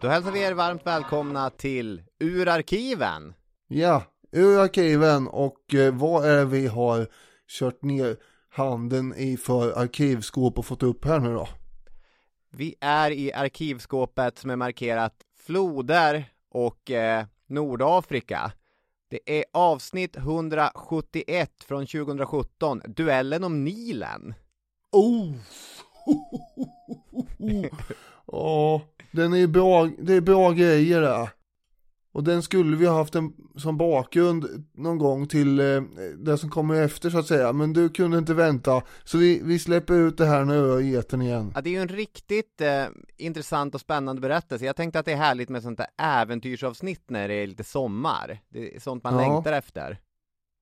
Då hälsar vi er varmt välkomna till Ur arkiven. Ja, ur arkiven och eh, vad är det vi har kört ner handen i för arkivskåp och fått upp här nu då? Vi är i arkivskåpet som är markerat floder och eh, Nordafrika. Det är avsnitt 171 från 2017, duellen om Nilen. Oh! Ja, den är bra, det är bra grejer där. Och den skulle vi ha haft en, som bakgrund någon gång till eh, det som kommer efter så att säga. Men du kunde inte vänta. Så vi, vi släpper ut det här nu i etern igen. Ja, det är ju en riktigt eh, intressant och spännande berättelse. Jag tänkte att det är härligt med sånt där äventyrsavsnitt när det är lite sommar. Det är sånt man Ja. längtar efter.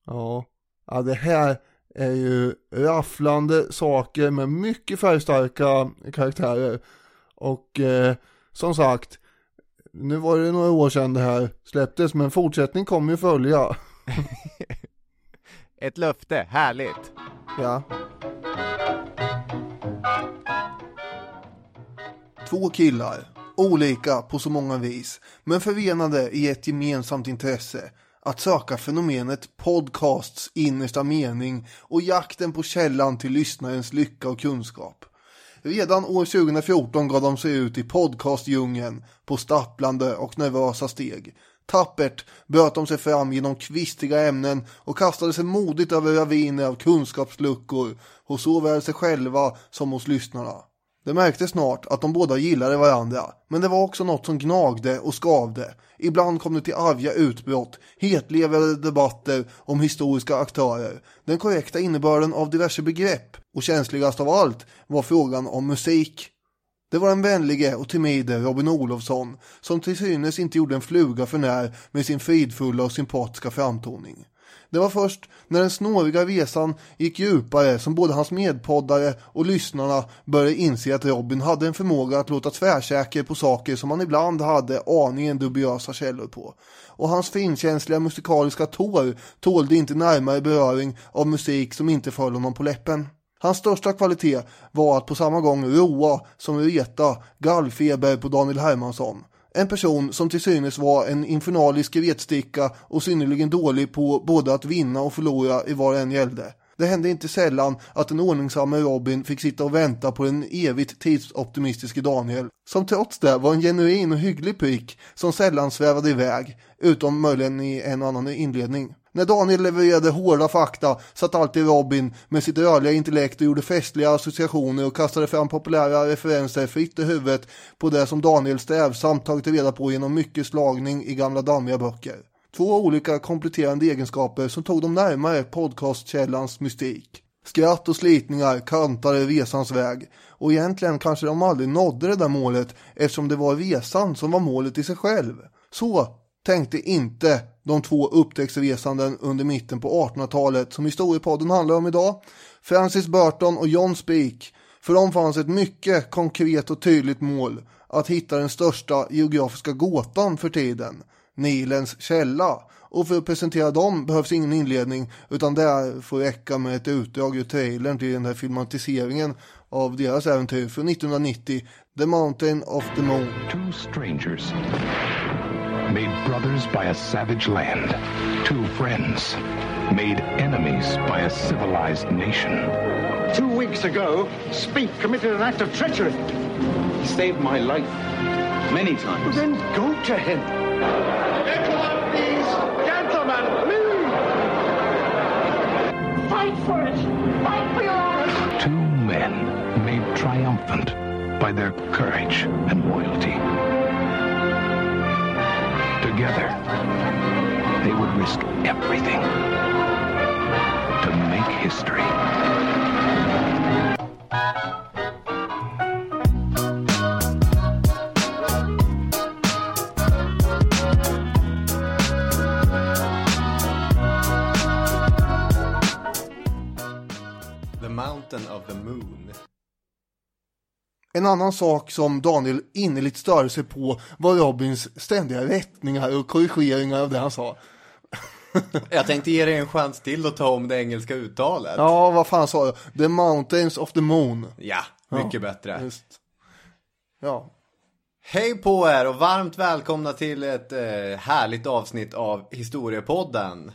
Ja. ja, det här är ju rafflande saker med mycket färgstarka karaktärer. Och eh, som sagt, nu var det några år sedan det här släpptes, men fortsättning kommer ju följa. Ett löfte, härligt. Ja. Två killar, olika på så många vis, men förenade i ett gemensamt intresse. Att söka fenomenet podcasts innersta mening och jakten på källan till lyssnarens lycka och kunskap. Redan år 2014 gav de sig ut i podcastdjungeln på stapplande och nervösa steg. Tappert bröt de sig fram genom kvistiga ämnen och kastade sig modigt över raviner av kunskapsluckor hos såväl sig själva som hos lyssnarna. Det märktes snart att de båda gillade varandra, men det var också något som gnagde och skavde. Ibland kom det till arga utbrott, hetlevrade debatter om historiska aktörer, den korrekta innebörden av diverse begrepp och känsligast av allt var frågan om musik. Det var den vänlige och timide Robin Olofsson som till synes inte gjorde en fluga för när med sin fridfulla och sympatiska framtoning. Det var först när den snåriga resan gick djupare som både hans medpoddare och lyssnarna började inse att Robin hade en förmåga att låta tvärsäker på saker som han ibland hade aningen dubiösa källor på. Och hans finkänsliga musikaliska tår tålde inte närmare beröring av musik som inte föll honom på läppen. Hans största kvalitet var att på samma gång roa som reta gallfeber på Daniel Hermansson. En person som till synes var en infernalisk retsticka och synnerligen dålig på både att vinna och förlora i vad det än gällde. Det hände inte sällan att den ordningsamme Robin fick sitta och vänta på den evigt tidsoptimistiske Daniel, som trots det var en genuin och hygglig prick som sällan svävade iväg, utom möjligen i en och annan inledning. När Daniel levererade hårda fakta satt alltid Robin med sitt rörliga intellekt och gjorde festliga associationer och kastade fram populära referenser fritt i huvudet på det som Daniel strävsamt tagit reda på genom mycket slagning i gamla dammiga böcker. Två olika kompletterande egenskaper som tog dem närmare podcastkällans mystik. Skratt och slitningar kantade resans väg och egentligen kanske de aldrig nådde det där målet eftersom det var resan som var målet i sig själv. Så tänkte inte de två upptäcktsresanden under mitten på 1800-talet som historiepodden handlar om idag. Francis Burton och John Speak. För dem fanns ett mycket konkret och tydligt mål. Att hitta den största geografiska gåtan för tiden. Nilens källa. Och för att presentera dem behövs ingen inledning utan det får räcka med ett utdrag ur trailern till den här filmatiseringen av deras äventyr från 1990 The Mountain of the Moon. Two strangers made brothers by a savage land. Two friends made enemies by a civilized nation. Two weeks ago, Speak committed an act of treachery. He saved my life many times. Then go to him. Gentlemen, please. Gentlemen, please. Fight for it! Fight for your honor! Two men made triumphant by their courage and loyalty. Together, they would risk everything to make history. En annan sak som Daniel innerligt störde sig på var Robins ständiga rättningar och korrigeringar av det han sa. Jag tänkte ge dig en chans till att ta om det engelska uttalet. Ja, vad fan sa jag? The Mountains of the Moon. Ja, mycket bättre. Just. Ja. Hej på er och varmt välkomna till ett eh, härligt avsnitt av Historiepodden.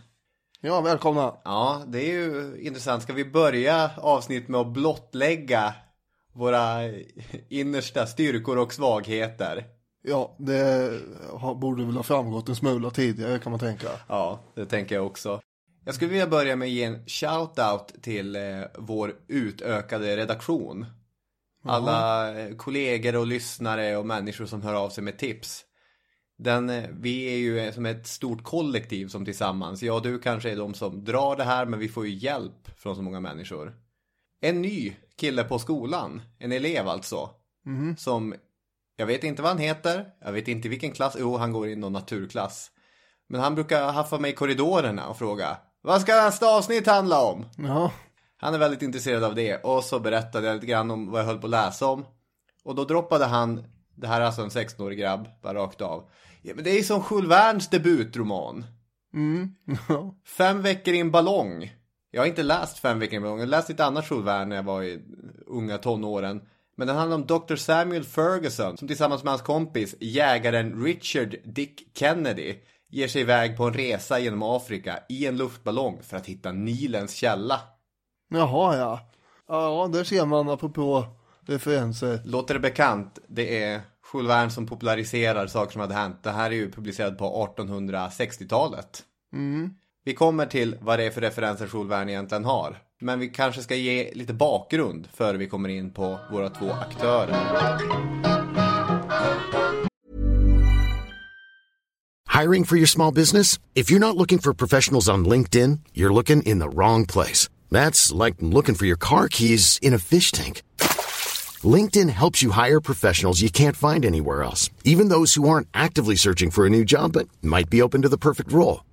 Ja, välkomna. Ja, det är ju intressant. Ska vi börja avsnitt med att blottlägga våra innersta styrkor och svagheter? Ja, det borde väl ha framgått en smula tidigare kan man tänka. Ja, det tänker jag också. Jag skulle vilja börja med att ge en shout-out till eh, vår utökade redaktion. Alla eh, kollegor och lyssnare och människor som hör av sig med tips. Den, eh, vi är ju eh, som ett stort kollektiv som tillsammans. Jag och du kanske är de som drar det här men vi får ju hjälp från så många människor. En ny kille på skolan, en elev alltså. Som, jag vet inte vad han heter, jag vet inte vilken klass, jo han går i någon naturklass. Men han brukar haffa mig i korridorerna och fråga Vad ska nästa avsnitt handla om? Ja, Han är väldigt intresserad av det och så berättade jag lite grann om vad jag höll på att läsa om. Och då droppade han, det här är alltså en 16-årig grabb, bara rakt av. Ja, men det är ju som Jules Vernes debutroman. ja. Fem veckor i en ballong. Jag har inte läst Fem veckor jag läste lite annat Jules Verne när jag var i unga tonåren. Men den handlar om Dr. Samuel Ferguson som tillsammans med hans kompis, jägaren Richard Dick Kennedy, ger sig iväg på en resa genom Afrika i en luftballong för att hitta Nilens källa. Jaha ja. Ja, där ser man apropå referenser. Låter det bekant? Det är Jules Verne som populariserar saker som hade hänt. Det här är ju publicerat på 1860-talet. Vi kommer till vad det är för referenser Solvärn egentligen har. Men vi kanske ska ge lite bakgrund före vi kommer in på våra två aktörer. Hiring for your small business? If you're not looking for professionals on LinkedIn, you're looking in the wrong place. That's like looking for your car keys in a fish tank. LinkedIn helps you hire professionals you can't find anywhere else, even those who aren't actively searching for a new job but might be open to the perfect role.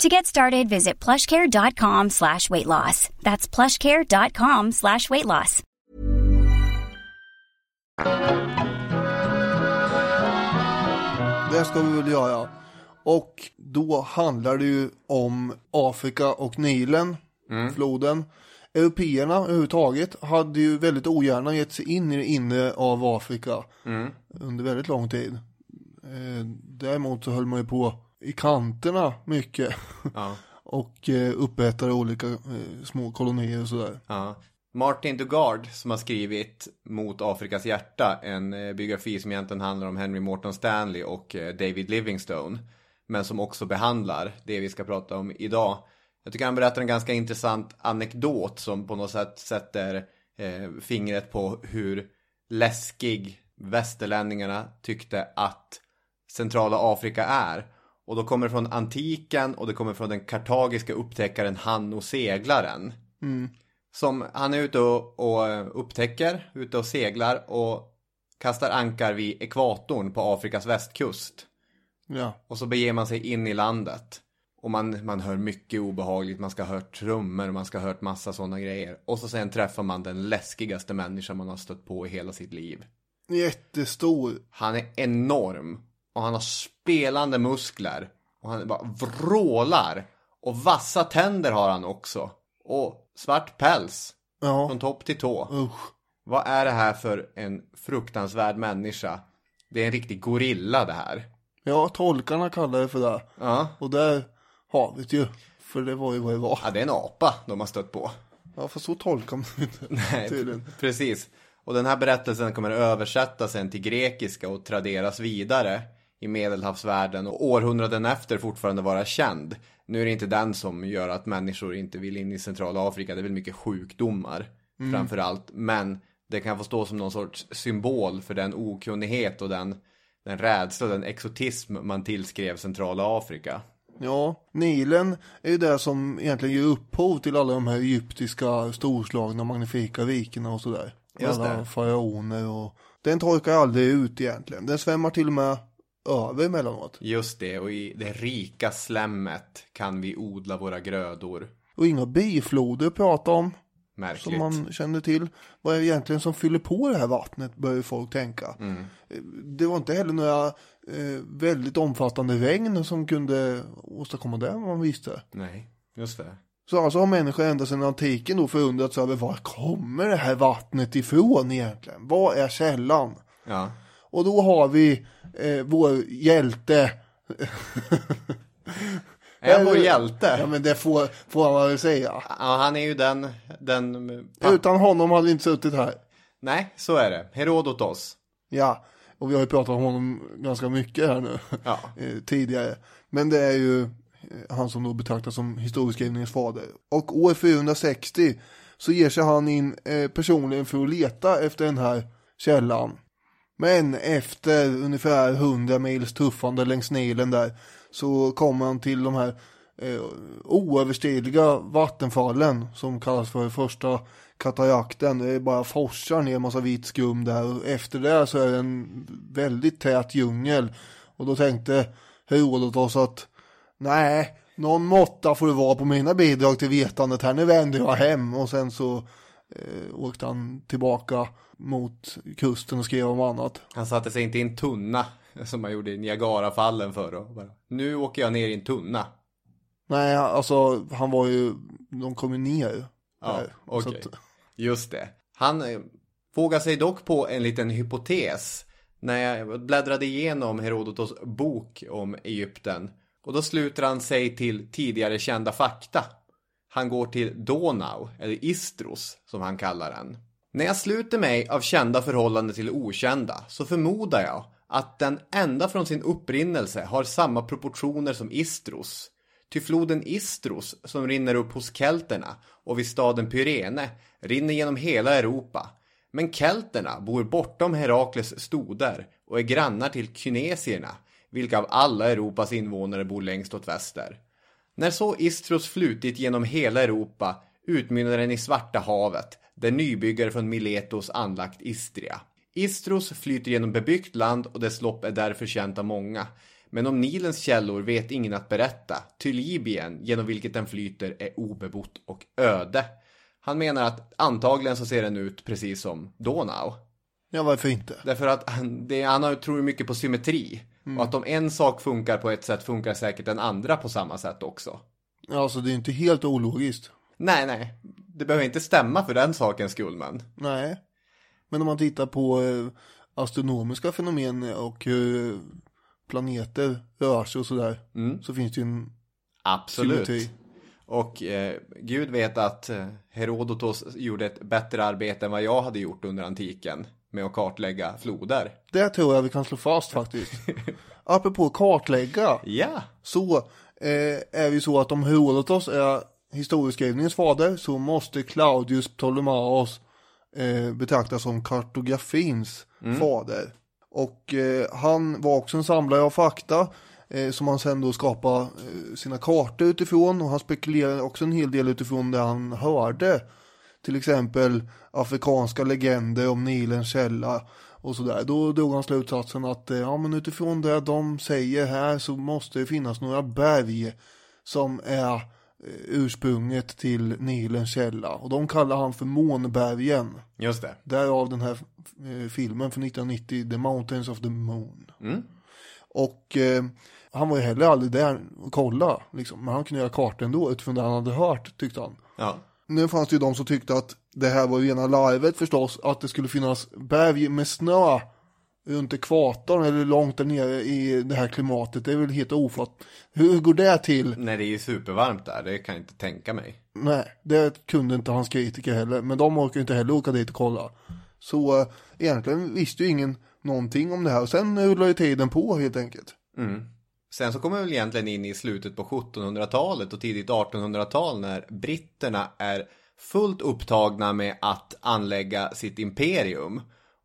To get started, visit plushcare.com slash weight loss. That's plushcare.com slash weight loss. Det ska vi väl göra. Och då handlar det ju om Afrika och Nilen, floden. Européerna överhuvudtaget hade ju väldigt ogärna gett sig in i det inre av Afrika under väldigt lång tid. Eh, däremot så höll man ju på i kanterna mycket Ja, och eh, upprättade olika eh, små kolonier och sådär. ja. Martin Dugard som har skrivit Mot Afrikas hjärta, en eh, biografi som egentligen handlar om Henry Morton Stanley och eh, David Livingstone. Men som också behandlar det vi ska prata om idag. Jag tycker han berättar en ganska intressant anekdot som på något sätt sätter fingret på hur läskig västerlänningarna tyckte att centrala Afrika är. Och då kommer det från antiken och det kommer från den kartagiska upptäckaren Hanno seglaren. Som han är ute och, och upptäcker, ute och seglar och kastar ankar vid ekvatorn på Afrikas västkust. Ja, Och så beger man sig in i landet. Och man, man hör mycket obehagligt, man ska ha hört trummor, man ska ha hört massa sådana grejer. Och så sen träffar man den läskigaste människan man har stött på i hela sitt liv. jättestor. Han är enorm. Och han har spelande muskler. Och han bara vrålar. Och vassa tänder har han också. Och svart päls. Ja, Från topp till tå. usch. Vad är det här för en fruktansvärd människa? Det är en riktig gorilla det här. Ja, tolkarna kallar det för det. Ja, Och där har vi det ju. För det var ju vad det var. ja det är en apa de har stött på. Ja, för så tolkar man det inte. Nej, Tydligen. precis. Och den här berättelsen kommer översättas sen till grekiska och traderas vidare i medelhavsvärlden och århundraden efter fortfarande vara känd. Nu är det inte den som gör att människor inte vill in i centrala Afrika, det är väl mycket sjukdomar framför allt. Men det kan få stå som någon sorts symbol för den okunnighet och den, den rädsla den exotism man tillskrev centrala Afrika. Ja, Nilen är ju det som egentligen ger upphov till alla de här egyptiska storslagna magnifika rikena och sådär. Just alla faraoner och den torkar aldrig ut egentligen. Den svämmar till och med över emellanåt. Just det, och i det rika slemmet kan vi odla våra grödor. Och inga bifloder att prata om. Märkligt. som man kände till. Vad är det egentligen som fyller på det här vattnet börjar folk tänka. Mm. Det var inte heller några eh, väldigt omfattande regn som kunde åstadkomma det vad man visste. Nej, just det. Så alltså har människor ända sedan antiken då förundrats över var kommer det här vattnet ifrån egentligen? Vad är källan? Ja. Och då har vi eh, vår hjälte. Är han vår Ja hjälte? men det får, får man väl säga. Ja, han är ju den, den... Utan honom hade vi inte suttit här. Nej, så är det. Herodotos. Ja, och vi har ju pratat om honom ganska mycket här nu Ja. eh, tidigare. Men det är ju eh, han som då betraktas som historieskrivningens fader. Och år 460 så ger sig han in eh, personligen för att leta efter den här källan. Men efter ungefär 100 mils tuffande längs Nilen där så kommer han till de här eh, oöverstigliga vattenfallen som kallas för första katarakten. Det är bara forsar ner en massa vit skum där och efter det så är det en väldigt tät djungel. Och då tänkte Herodotos att nej, någon måtta får det vara på mina bidrag till vetandet här. Nu vänder jag hem och sen så eh, åkte han tillbaka mot kusten och skrev om annat. Han satte sig inte i en tunna som man gjorde i Niagarafallen förr och bara, nu åker jag ner i en tunna. Nej, alltså han var ju, de kom ju ner. Ja, okej. Så att- Just det. Han eh, vågar sig dock på en liten hypotes när jag bläddrade igenom Herodotos bok om Egypten. Och då sluter han sig till tidigare kända fakta. Han går till Donau, eller Istros som han kallar den. När jag sluter mig av kända förhållanden till okända så förmodar jag att den ända från sin upprinnelse har samma proportioner som Istros. Ty floden Istros, som rinner upp hos kelterna och vid staden Pyrene, rinner genom hela Europa. Men kelterna bor bortom Herakles stoder och är grannar till kynesierna, vilka av alla Europas invånare bor längst åt väster. När så Istros flutit genom hela Europa utmynnar den i Svarta havet, där nybyggare från Miletos anlagt Istria. Istros flyter genom bebyggt land och dess lopp är därför känt av många. Men om Nilens källor vet ingen att berätta, ty Libyen, genom vilket den flyter, är obebott och öde. Han menar att antagligen så ser den ut precis som Donau. Ja, varför inte? Därför att han, det, han tror mycket på symmetri. Och att om en sak funkar på ett sätt funkar säkert den andra på samma sätt också. Ja, Alltså det är inte helt ologiskt. Nej, nej. Det behöver inte stämma för den sakens skull, men. Nej. Men om man tittar på eh, astronomiska fenomen och hur planeter rör sig och sådär. Så finns det ju en Absolut. symmetri. Och eh, Gud vet att eh, Herodotos gjorde ett bättre arbete än vad jag hade gjort under antiken med att kartlägga floder. Det tror jag vi kan slå fast faktiskt. Apropå kartlägga. Ja, Så eh, är det ju så att om Herodotos är historieskrivningens fader så måste Claudius Ptolemaos eh, betraktas som kartografins fader. Och eh, han var också en samlare av fakta eh, som han sen då skapade eh, sina kartor utifrån och han spekulerade också en hel del utifrån det han hörde. Till exempel afrikanska legender om Nilens källa och sådär. Då drog han slutsatsen att eh, ja, men utifrån det de säger här så måste det finnas några berg som är ursprunget till Nilens källa. Och de kallar han för Månbergen. just det. Därav den här eh, filmen från 1990, The Mountains of the Moon. Och eh, Han var ju heller aldrig där och kolla liksom. Men han kunde göra kartor ändå utifrån det han hade hört tyckte han. Ja. Nu fanns det ju de som tyckte att det här var rena larvet förstås. Att det skulle finnas berg med snö runt ekvatorn eller långt där nere i det här klimatet. Det är väl helt ofatt. Hur går det till? Nej, det är ju supervarmt där, det kan jag inte tänka mig. Nej, det kunde inte hans kritiker heller. Men de orkar inte heller åka dit och kolla. Så äh, egentligen visste ju ingen någonting om det här. Och sen rullar ju tiden på helt enkelt. Mm. Sen så kommer vi väl egentligen in i slutet på 1700-talet och tidigt 1800-tal när britterna är fullt upptagna med att anlägga sitt imperium.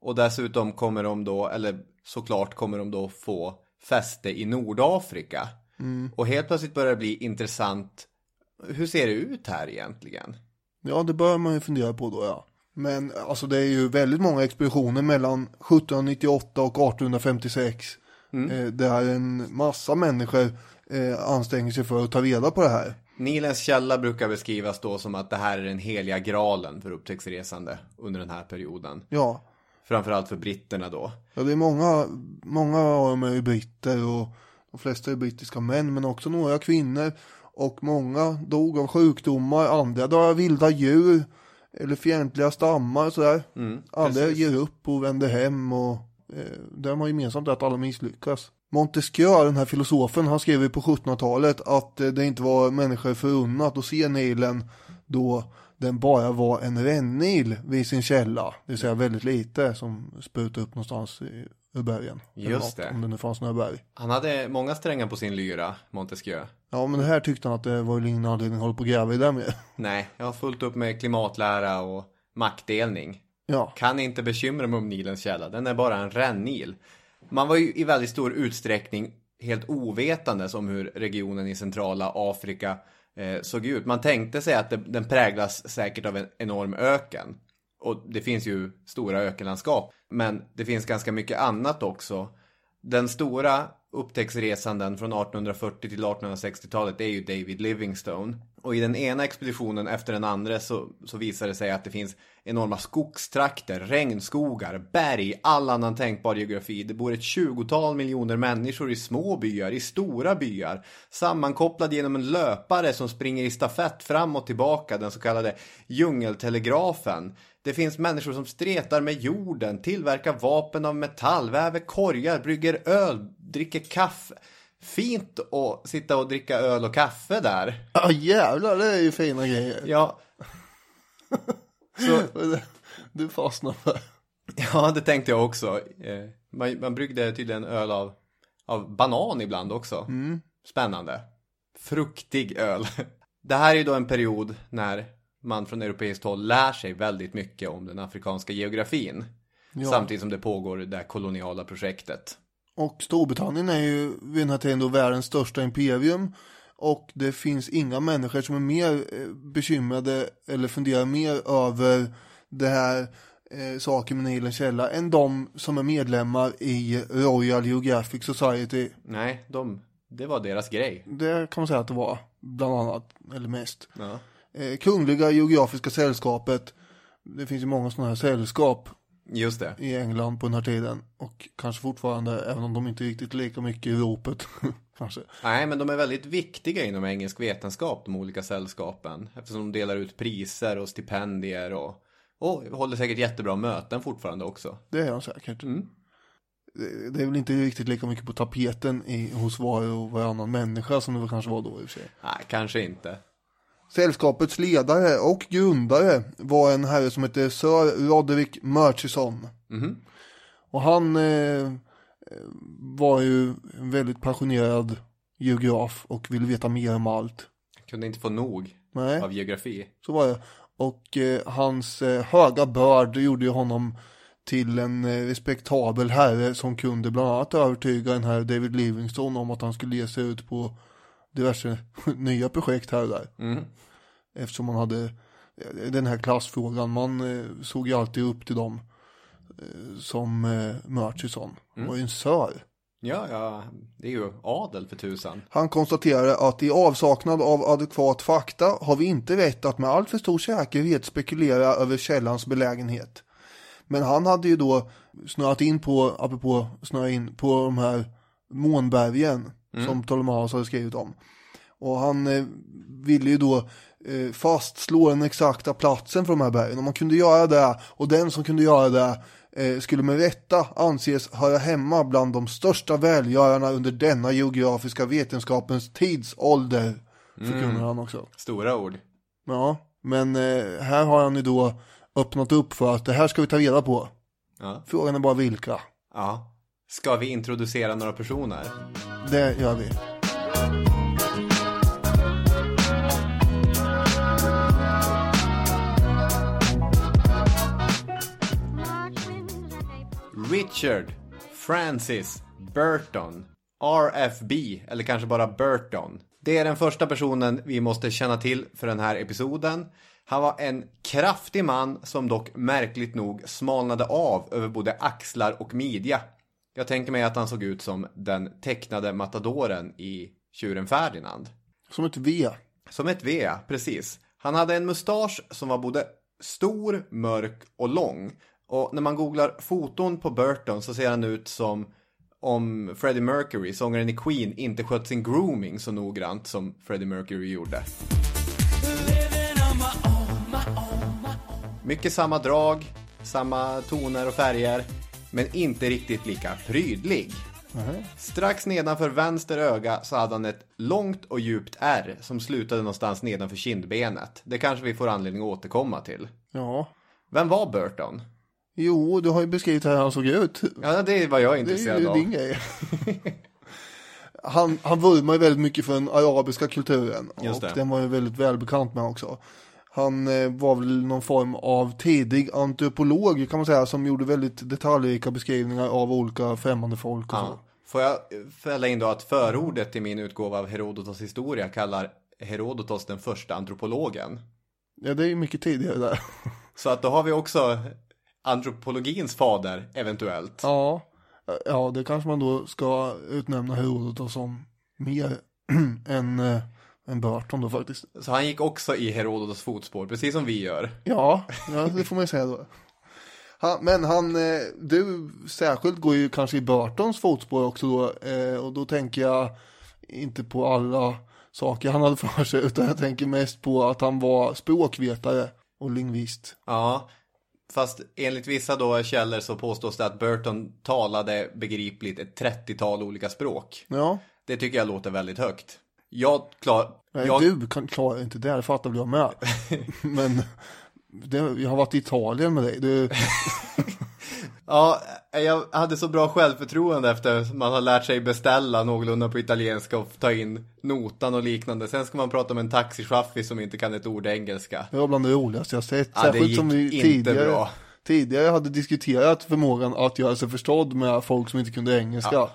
Och dessutom kommer de då, eller såklart kommer de då få fäste i Nordafrika. Mm. Och helt plötsligt börjar det bli intressant. Hur ser det ut här egentligen? Ja, det bör man ju fundera på då ja. Men alltså det är ju väldigt många expeditioner mellan 1798 och 1856. Mm. Eh, där en massa människor eh, anstränger sig för att ta reda på det här. Nilens källa brukar beskrivas då som att det här är den heliga graalen för upptäcktsresande under den här perioden. Ja, Framförallt för britterna då. ja det är många, många av dem är ju britter och de flesta är brittiska män men också några kvinnor. Och många dog av sjukdomar, andra dör av vilda djur eller fientliga stammar och sådär. Mm, precis. ger upp och vänder hem och eh, det har man gemensamt att alla misslyckas. Montesquieu, den här filosofen, han skrev ju på 1700-talet att eh, det inte var människor förunnat att se Nilen då den bara var en rännil vid sin källa. Det vill säga väldigt lite som sprutade upp någonstans i, ur bergen. Just något, det. Om det nu fanns några berg. Han hade många strängar på sin lyra, Montesquieu. Ja men det här tyckte han att det var ingen anledning att hålla på och gräva i det med. Nej, jag har fullt upp med klimatlära och maktdelning. Ja, Kan inte bekymra mig om Nilens källa, den är bara en rännil. Man var ju i väldigt stor utsträckning helt ovetandes om hur regionen i centrala Afrika eh, såg ut. Man tänkte sig att det, den präglas säkert av en enorm öken. Och det finns ju stora ökenlandskap. Men det finns ganska mycket annat också. Den stora upptäcktsresanden från 1840 till 1860-talet är ju David Livingstone. Och i den ena expeditionen efter den andra så, så visar det sig att det finns enorma skogstrakter, regnskogar, berg, all annan tänkbar geografi. Det bor ett tjugotal miljoner människor i små byar, i stora byar. Sammankopplade genom en löpare som springer i stafett fram och tillbaka, den så kallade djungeltelegrafen. Det finns människor som stretar med jorden, tillverkar vapen av metall, väver korgar, brygger öl, dricker kaffe. Fint att sitta och dricka öl och kaffe där. ja jävlar det är ju fina grejer. Ja, så, Du fastnar för. ja det tänkte jag också. Eh, Man, man bryggde tydligen öl av, av banan ibland också. Spännande. Fruktig öl. Det här är ju då en period när man från europeiskt håll lär sig väldigt mycket om den afrikanska geografin. Ja. Samtidigt som det pågår det där koloniala projektet. Och Storbritannien är ju vid den här tiden då världens största imperium. Och det finns inga människor som är mer eh, bekymrade eller funderar mer över det här eh, saken med Nilens källa än de som är medlemmar i Royal Geographic Society. Nej, de, det var deras grej. Det kan man säga att det var, bland annat, eller mest. Ja. Eh, Kungliga Geografiska Sällskapet. Det finns ju många sådana här sällskap Just det. i England på den här tiden. Och kanske fortfarande, även om de inte är riktigt lika mycket i ropet. kanske. Nej, men de är väldigt viktiga inom engelsk vetenskap, de olika sällskapen. Eftersom de delar ut priser och stipendier och, och håller säkert jättebra möten fortfarande också. Det är de säkert. Mm. Det- Det är väl inte riktigt lika mycket på tapeten i, hos var och varannan människa som det väl kanske var då i och för sig. Nej, kanske inte. Sällskapets ledare och grundare var en herre som hette Sir Roderick Murchison. Mhm. Och han eh, var ju en väldigt passionerad geograf och ville veta mer om allt. Kunde inte få nog Nej. av geografi. Så var det. Och eh, hans eh, höga börd gjorde ju honom till en eh, respektabel herre som kunde bland annat övertyga den här David Livingstone om att han skulle ge sig ut på diverse nya projekt här och där. Mm. Eftersom man hade eh, den här klassfrågan, man eh, såg ju alltid upp till dem eh, som eh, Murchison. Han var ju en sör. Ja, ja, det är ju adel för tusan. Han konstaterade att i avsaknad av adekvat fakta har vi inte rätt att med allt för stor säkerhet spekulera över källans belägenhet. Men han hade ju då snöat in på, apropå snöa in på de här månbergen. Som Ptolemaios hade skrivit om. Och han eh, ville ju då eh, fastslå den exakta platsen för de här bergen. Om man kunde göra det och den som kunde göra det eh, skulle med rätta anses höra hemma bland de största välgörarna under denna geografiska vetenskapens tidsålder. Förkunnar han också. Stora ord. Ja, men eh, här har han ju då öppnat upp för att det här ska vi ta reda på. Ja. Frågan är bara vilka. ja. Ska vi introducera några personer? Det gör vi. Richard Francis Burton RFB, eller kanske bara Burton. Det är den första personen vi måste känna till för den här episoden. Han var en kraftig man som dock märkligt nog smalnade av över både axlar och midja. Jag tänker mig att han såg ut som den tecknade matadoren i Tjuren Ferdinand. Som ett V. Som ett V, precis. Han hade en mustasch som var både stor, mörk och lång. Och när man googlar foton på Burton så ser han ut som om Freddie Mercury, sångaren i Queen, inte skött sin grooming så noggrant som Freddie Mercury gjorde. Mycket samma drag, samma toner och färger, men inte riktigt lika prydlig. Strax nedanför vänster öga så hade han ett långt och djupt R som slutade någonstans nedanför kindbenet. Det kanske vi får anledning att återkomma till. Ja. Vem var Burton? Jo, du har ju beskrivit hur han såg ut. Ja, det är vad jag är Det är intresserad ju av. din grej. han, han vurmar ju väldigt mycket för den arabiska kulturen. Just och det. den var ju väldigt välbekant med också. Han eh, var väl någon form av tidig antropolog kan man säga som gjorde väldigt detaljrika beskrivningar av olika främmande folk och så. Ja. Får jag fälla in då att förordet i min utgåva av Herodotos historia kallar Herodotos den första antropologen. Ja, det är ju mycket tidigare där. Så att då har vi också antropologins fader, eventuellt. ja, ja, det kanske man då ska utnämna Herodotos som mer än, eh, än Burton då faktiskt. Så han gick också i Herodotos fotspår, precis som vi gör. Ja, ja det får man ju säga då. Han, men han, eh, du särskilt går ju kanske i Burtons fotspår också då. Eh, och då tänker jag inte på alla saker han hade för sig. Utan jag tänker mest på att han var språkvetare och lingvist. Ja, fast enligt vissa då källor så påstås det att Burton talade begripligt ett 30-tal olika språk. Ja, Det tycker jag låter väldigt högt. Jag klar... nej, jag... du kan, klarar inte det, det fattar väl jag med. men det, jag har varit i Italien med dig. Du, Ja, jag hade så bra självförtroende efter att man har lärt sig beställa någorlunda på italienska och ta in notan och liknande. Sen ska man prata med en taxichaffis som inte kan ett ord engelska. det var bland det roligaste jag sett. Ja, det Särskilt som gick vi inte bra. Tidigare hade diskuterat förmågan att göra sig förstådd med folk som inte kunde engelska. Bara,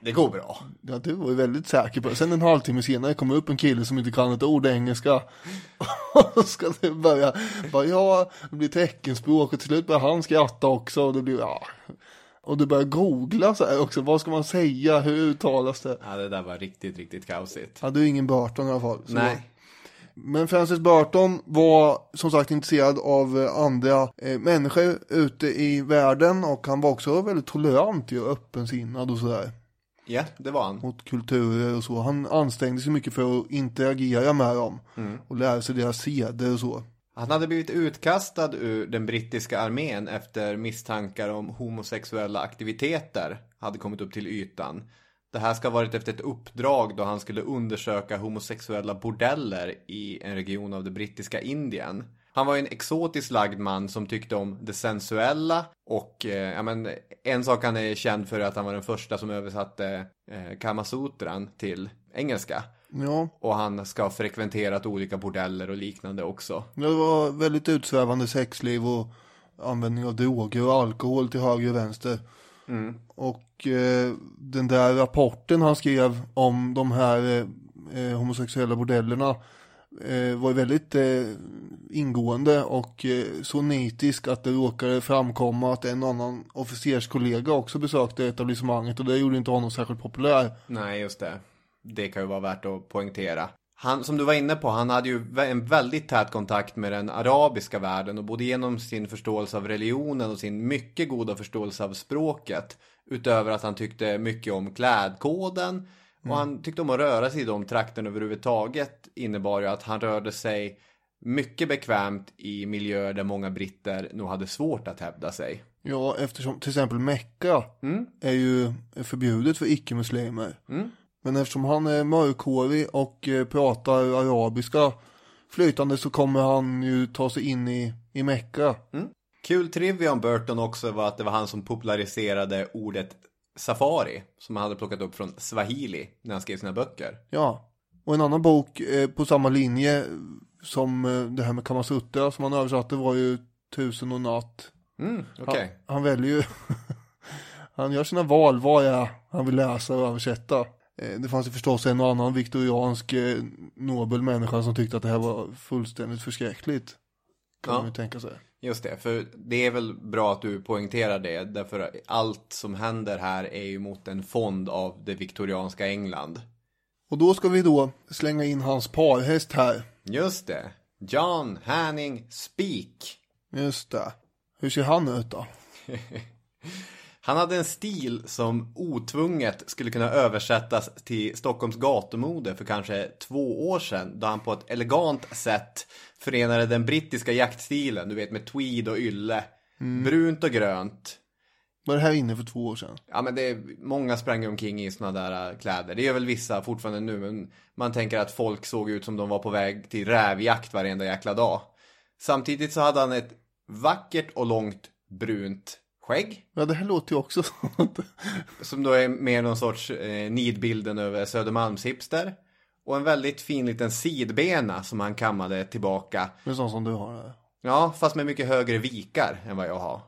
"Det går bra. Ja, du var ju väldigt säker på det. Sen en halvtimme senare kommer upp en kille som inte kan ett ord engelska. Och ska du börja, bara ja, det blir teckenspråk och till slut börjar han skratta också och det blir, ja. Och du börjar googla så här också, vad ska man säga, hur uttalas det? Ja, det där var riktigt, riktigt kaosigt. Ja, du är ingen Burton i alla fall. Nej. Men Francis Burton var som sagt intresserad av eh, andra eh, människor ute i världen och han var också väldigt tolerant och öppensinnad och sådär. Ja, det var han. mot kulturer och så. Han ansträngde sig mycket för att interagera med dem och lära sig deras seder och så. Han hade blivit utkastad ur den brittiska armén efter misstankar om homosexuella aktiviteter hade kommit upp till ytan. Det här ska ha varit efter ett uppdrag då han skulle undersöka homosexuella bordeller i en region av det brittiska Indien. Han var ju en exotiskt lagd man som tyckte om det sensuella och eh, ja, men, en sak han är känd för är att han var den första som översatte eh, Kamasutran till engelska. Ja, Och han ska ha frekventerat olika bordeller och liknande också. det var väldigt utsvävande sexliv och användning av droger och alkohol till höger och vänster. Och eh, den där rapporten han skrev om de här eh, eh, homosexuella bordellerna eh, var väldigt eh, ingående och eh, så nitisk att det råkade framkomma att en annan officerskollega också besökte etablissemanget och det gjorde inte honom särskilt populär. Nej, just det. Det kan ju vara värt att poängtera. Han, som du var inne på, han hade ju en väldigt tät kontakt med den arabiska världen och både genom sin förståelse av religionen och sin mycket goda förståelse av språket. Utöver att han tyckte mycket om klädkoden Och han tyckte om att röra sig i de trakterna överhuvudtaget innebar ju att han rörde sig mycket bekvämt i miljöer där många britter nog hade svårt att hävda sig. Ja, eftersom till exempel Mecka Mm. är ju förbjudet för icke-muslimer. Men eftersom han är mörkhårig och eh, pratar arabiska flytande så kommer han ju ta sig in i, i Mecka. Kul trivia om Burton också var att det var han som populariserade ordet safari som han hade plockat upp från swahili när han skrev sina böcker. Ja, och en annan bok eh, på samma linje som eh, det här med Kamasutra som han översatte var ju Tusen och natt. Mm, okej. Han, han väljer ju, han gör sina val vad är han vill läsa och översätta. Eh, Det fanns ju förstås en och annan viktoriansk eh, nobel människa som tyckte att det här var fullständigt förskräckligt. Kan Ja. man ju tänka sig. Just det, för det är väl bra att du poängterar det. Därför att allt som händer här är ju mot en fond av det viktorianska England. Och då ska vi då slänga in hans parhäst här. Just det. John Hanning Speak. Just det. Hur ser han ut då? Han hade en stil som otvunget skulle kunna översättas till Stockholms gatumode för kanske två år sedan. Då han på ett elegant sätt förenade den brittiska jaktstilen, du vet med tweed och ylle. Brunt och grönt. Var det här inne för två år sedan? Ja men det är, många sprang omkring i såna där äh, kläder. Det gör väl vissa fortfarande nu men man tänker att folk såg ut som de var på väg till rävjakt varenda jäkla dag. Samtidigt så hade han ett vackert och långt brunt skägg. Ja, det här låter ju också som att... Som då är mer någon sorts eh, nidbilden över Södermalmshipster. Och en väldigt fin liten sidbena som han kammade tillbaka. Det är sånt som du har här. Ja, fast med mycket högre vikar än vad jag har.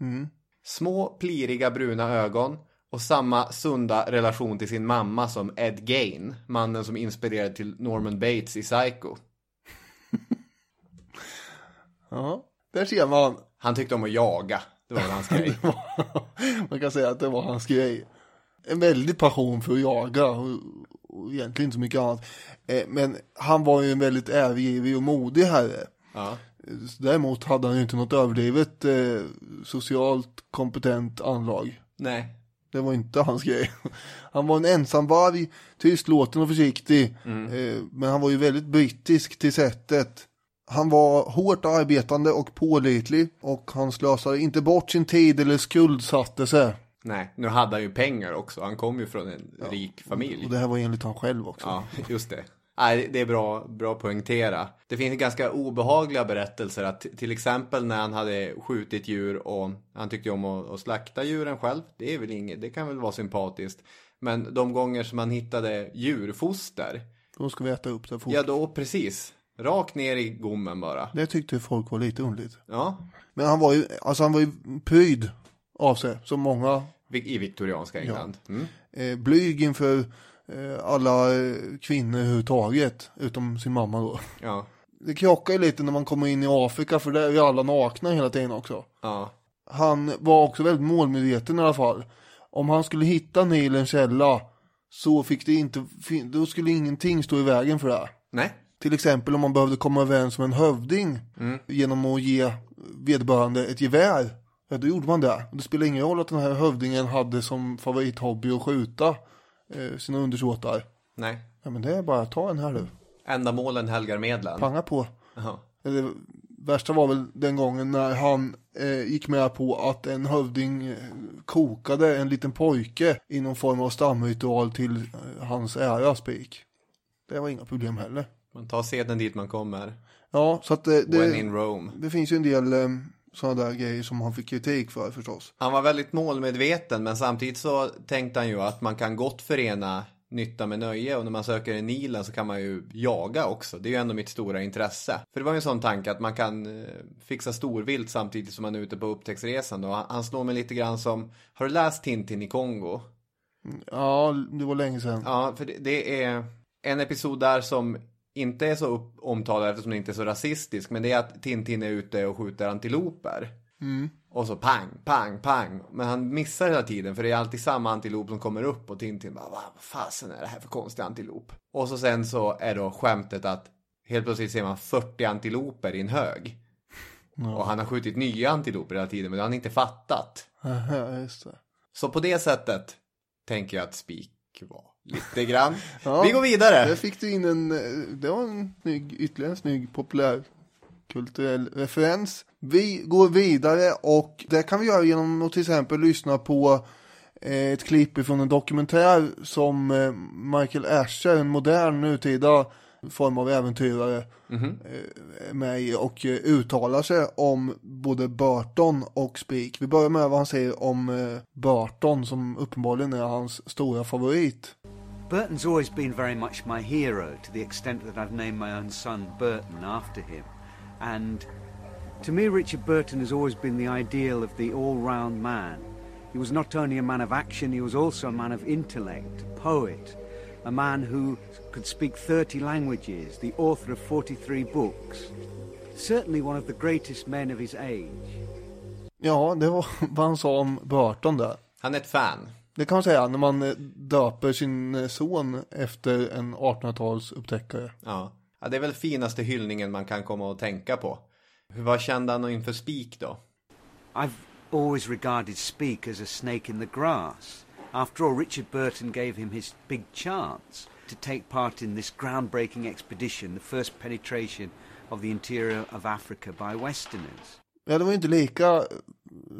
Mm. Små pliriga bruna ögon och samma sunda relation till sin mamma som Ed Gain, mannen som inspirerade till Norman Bates i Psycho. Ja, där ser man. Han tyckte om att jaga, det var hans grej. Man kan säga att det var hans grej. En väldig passion för att jaga och, och egentligen inte så mycket annat. Eh, Men han var ju en väldigt övergivig och modig herre. Ja. Däremot hade han ju inte något överdrivet eh, socialt kompetent anlag. Nej. Det var inte hans grej. Han var en ensamvarg, tystlåten och försiktig. Eh, men han var ju väldigt brittisk till sättet. Han var hårt arbetande och pålitlig och han slösade inte bort sin tid eller skuldsatte sig. Nej, nu hade han ju pengar också. Han kom ju från en rik familj. Och det här var enligt han själv också. Ja, just det. Nej, det är bra, bra att poängtera. Det finns ganska obehagliga berättelser att till exempel när han hade skjutit djur och han tyckte om att, att slakta djuren själv. Det är väl inget, det kan väl vara sympatiskt. Men de gånger som han hittade djurfoster, Då ska vi äta upp det fort. ja då precis. Rakt ner i gommen bara. Det tyckte folk var lite underligt. Ja, Men han var ju, alltså han var ju pryd av sig, som många. i viktorianska England. Mm. Eh, blyg inför eh, alla eh, kvinnor överhuvudtaget, utom sin mamma då. Ja, Det krockar ju lite när man kommer in i Afrika, för där är ju alla nakna hela tiden också. ja, Han var också väldigt målmedveten i alla fall. Om han skulle hitta Nilens källa så fick det inte, då skulle ingenting stå i vägen för det. nej, Till exempel om man behövde komma överens med en hövding genom att ge vederbörande ett gevär. Ja, då gjorde man det. Det spelar ingen roll att den här hövdingen hade som favorithobby att skjuta eh, sina undersåtar. nej. Ja, men det är bara att ta en här du. Ändamålen helgar medlen. Panga på. Jaha. Eller, värsta var väl den gången när han eh, gick med på att en hövding eh, kokade en liten pojke i någon form av stamritual till eh, hans ära, spik. Det var inga problem heller. Man tar seden dit man kommer. Ja, så att eh, det, When det, in Rome. det finns ju en del eh, sådana där grejer som han fick kritik för förstås. Han var väldigt målmedveten men samtidigt så tänkte han ju att man kan gott förena nytta med nöje och när man söker i Nilen så kan man ju jaga också. Det är ju ändå mitt stora intresse. För det var ju en sån tanke att man kan eh, fixa storvilt samtidigt som man är ute på upptäcktsresan. Och han, han slår mig lite grann som, har du läst Tintin i Kongo? Ja, det var länge sedan. Ja, för det, det är en episod där som inte är så omtalad eftersom det inte är så rasistisk. Men det är att Tintin är ute och skjuter antiloper. Och så pang, pang, pang. Men han missar hela tiden för det är alltid samma antilop som kommer upp och Tintin bara vad fasen är det här för konstig antilop? Och så sen så är då skämtet att helt plötsligt ser man 40 antiloper i en hög. Och han har skjutit nya antiloper hela tiden men det har han inte fattat. Ja, just det. Så på det sättet tänker jag att Spik var Lite grann. Ja, Vi går vidare. Där fick du in en, eh, det var en snygg, ytterligare en snygg populär kulturell referens. Vi går vidare och det kan vi göra genom att till exempel lyssna på eh, ett klipp från en dokumentär som eh, Michael Asher, en modern nutida form av äventyrare, eh, är med i och uttalar sig om både Burton och Speak. Vi börjar med vad han säger om Burton som uppenbarligen är hans stora favorit. Burton's always been very much my hero to the extent that I've named my own son Burton after him. And to me, Richard Burton has always been the ideal of the all round man. He was not only a man of action, he was also a man of intellect, a poet, a man who could speak 30 languages, the author of 43 books. Certainly one of the greatest men of his age. Ja, det var vad han sa om Burton där. Han är ett fan. Det kan man säga när man eh, döper sin eh, son efter en 1800-tals upptäckare. Ja. ja, det är väl finaste hyllningen man kan komma och tänka på. Hur var kände han inför Spik då? I've always regarded Speak as a snake in the grass. After all, Richard Burton gave him his big chance to take part in this groundbreaking expedition, the first penetration of the interior of Africa by Westerners. Ja, det var inte lika,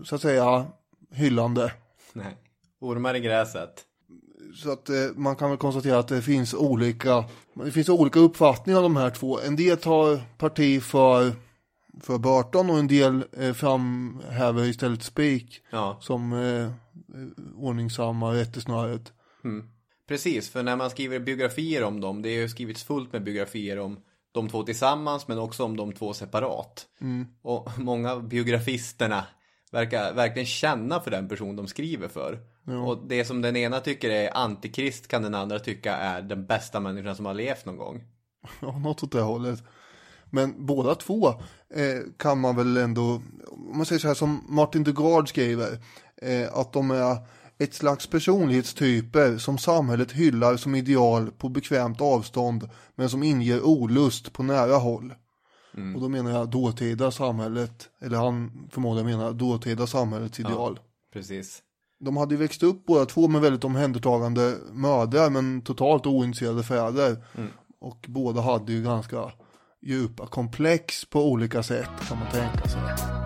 så att säga, hyllande. Nej. Ormar i gräset. Så att eh, man kan väl konstatera att det finns olika, det finns olika uppfattningar av de här två. En del tar parti för, för Burton och en del eh, framhäver istället Speak Ja, som eh, ordningsamma rättesnöret. precis. För när man skriver biografier om dem, det är ju skrivits fullt med biografier om de två tillsammans, men också om de två separat. Och många av biografisterna verkar verkligen känna för den person de skriver för. Och det som den ena tycker är antikrist kan den andra tycka är den bästa människan som har levt någon gång. Ja, något åt det hållet. Men båda två eh, kan man väl ändå, om man säger så här som Martin de Graad skriver, eh, att de är ett slags personlighetstyper som samhället hyllar som ideal på bekvämt avstånd, men som inger olust på nära håll. Och då menar jag dåtida samhället, eller han förmodligen menar dåtida samhällets ideal. Precis. De hade ju växt upp båda två med väldigt omhändertagande mödrar men totalt ointresserade fäder. Och båda hade ju ganska djupa komplex på olika sätt kan man tänka sig.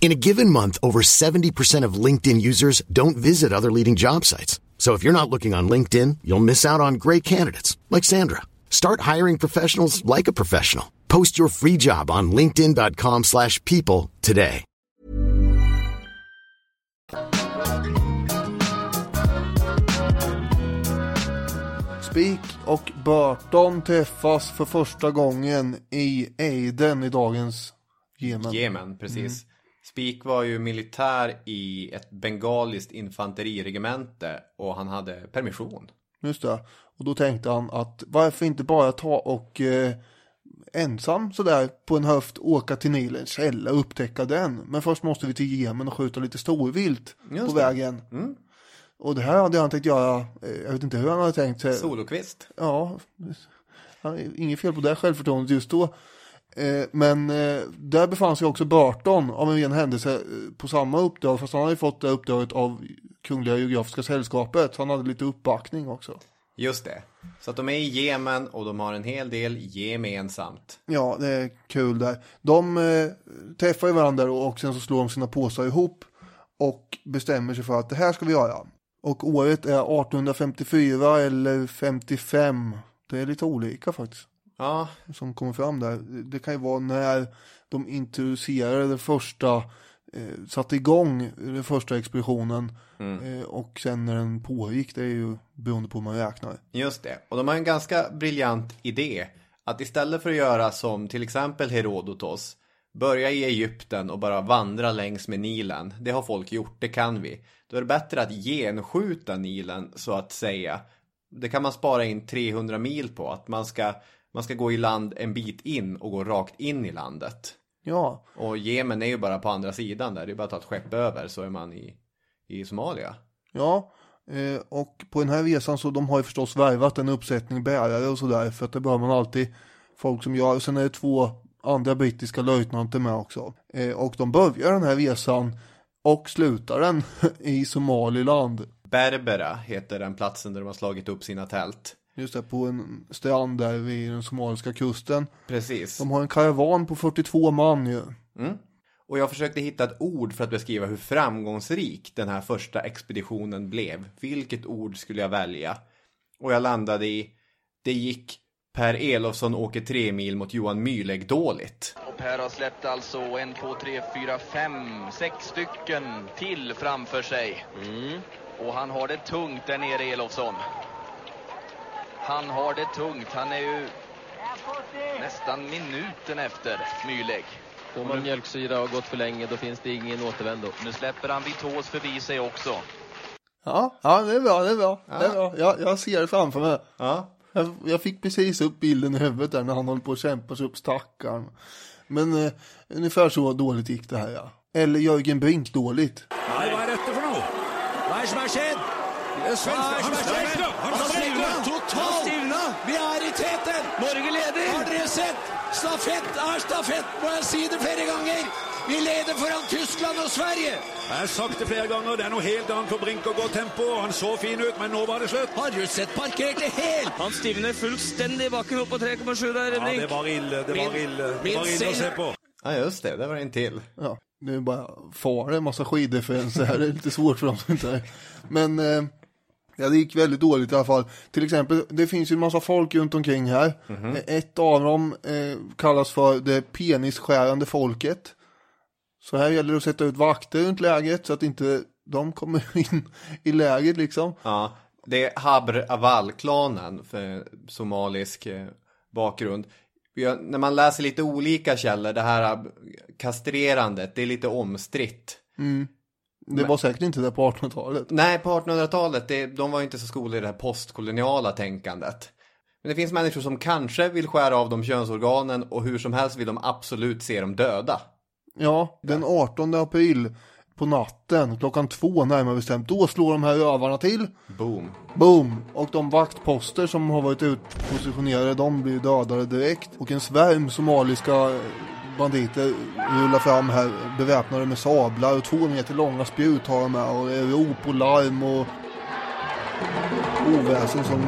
In a given month, over 70% of LinkedIn users don't visit other leading job sites. So if you're not looking on LinkedIn, you'll miss out on great candidates like Sandra. Start hiring professionals like a professional. Post your free job on linkedin.com/people slash people today. Speak och Burton träffas för första gången i Aden i dagens Jemen. Jemen, precis. Spik var ju militär i ett bengaliskt infanteriregemente och han hade permission. Just det. Och då tänkte han att varför inte bara ta och eh, ensam sådär på en höft åka till Nilens källa och upptäcka den. Men först måste vi till Jemen och skjuta lite storvilt Just på det. vägen. Och det här hade han tänkt göra, eh, jag vet inte hur han hade tänkt sig. Solokvist. Ja, inget fel på det självförtroendet just då. Eh, men eh, där befann sig också Burton av en ren händelse eh, på samma uppdrag, fast han hade fått det uppdraget av Kungliga Geografiska Sällskapet, så han hade lite uppbackning också. Just det. Så att de är i Jemen och de har en hel del gemensamt. Ja, det är kul där. De eh, träffar ju varandra och sen så slår de sina påsar ihop och bestämmer sig för att det här ska vi göra. Och året är 1854 eller 55. Det är lite olika faktiskt. Ja. Som kommer fram där. Det kan ju vara när de introducerade det första, eh, satte igång den första expeditionen. Mm. Eh, och sen när den pågick, det är ju beroende på hur man räknar. Just det. Och de har en ganska briljant idé. Att istället för att göra som till exempel Herodotos, börja i Egypten och bara vandra längs med Nilen. Det har folk gjort, det kan vi. Då är det bättre att genskjuta Nilen så att säga. Det kan man spara in 300 mil på. Att man ska, man ska gå i land en bit in och gå rakt in i landet. Ja. Och Jemen är ju bara på andra sidan där. Det är bara att ta ett skepp över så är man i, i Somalia. Ja, eh, och på den här resan så de har ju förstås värvat en uppsättning bärare och sådär för att det behöver man alltid folk som gör. Och sen är det två andra brittiska löjtnanter med också. Eh, och de börjar den här resan och slutar den i Somaliland. Berbera heter den platsen där de har slagit upp sina tält. Just det, på en strand där vid den somaliska kusten. Precis. De har en karavan på 42 man ju. Mm. Och jag försökte hitta ett ord för att beskriva hur framgångsrik den här första expeditionen blev. Vilket ord skulle jag välja? Och jag landade i Det gick Per Elofsson åker tre mil mot Johan Myhlegg dåligt. Och Per har släppt alltså en, två, tre, fyra, fem, sex stycken till framför sig. Och han har det tungt där nere, Elofsson. Han har det tungt. Han är ju nästan minuten efter Myhlegg. Får man mjölksyra och gått för länge då finns det ingen återvändo. Nu släpper han Vitås förbi sig också. Ja, ja det är bra, det är bra. Det är bra. Jag, jag ser det framför mig. Ja. Jag, jag fick precis upp bilden i huvudet där när han håller på att kämpa sig upp stackaren. Men eh, ungefär så dåligt gick det här ja. Eller Jörgen Brink dåligt. Nei, hva er dette for noe? Hva er det som har har skjedd? Han stivna! Totalt! Vi er i teten! Norge leder! Har dere sett? Stafett er stafett, må jeg si det flere ganger. Vi leder foran Tyskland og Sverige. Jeg har sagt det flere ganger, det er noe helt annet for Brink å gå tempo. Han så fin ut, men nå var det slutt. Har du sett parkerte helt? Han stivner fullstendig i bakken opp på 3,7 der, Ja, det var ille, det var ille. Det var ille å se på. Ja, just det. Det var en till. Ja, det är bara far en massa skidreferenser här. Det är lite svårt för dem som inte är. Men eh, ja, det gick väldigt dåligt i alla fall. Till exempel, det finns ju en massa folk runt omkring här. Mhm. Eh, Ett av dem eh, kallas för det penisskärande folket. Så här gäller det att sätta ut vakter runt lägret så att inte de kommer in i lägret liksom. Ja, det är Habr Aval-klanen för somalisk eh, bakgrund. När man läser lite olika källor, det här eh, kastrerandet, det är lite omstritt. Mm. Det Men- var säkert inte det på 1800-talet. Nej, på 1800-talet, det, de var ju inte så skolade i det här postkoloniala tänkandet. Men det finns människor som kanske vill skära av dem könsorganen och hur som helst vill de absolut se dem döda. Ja, den 18 april på natten, klockan två närmare bestämt, då slår de här rövarna till. Boom. Boom! Och de vaktposter som har varit utpositionerade, de blir dödade direkt. Och en svärm somaliska banditer rullar fram här beväpnade med sablar och två meter långa spjut har de här. Och det är rop och larm och oväsen som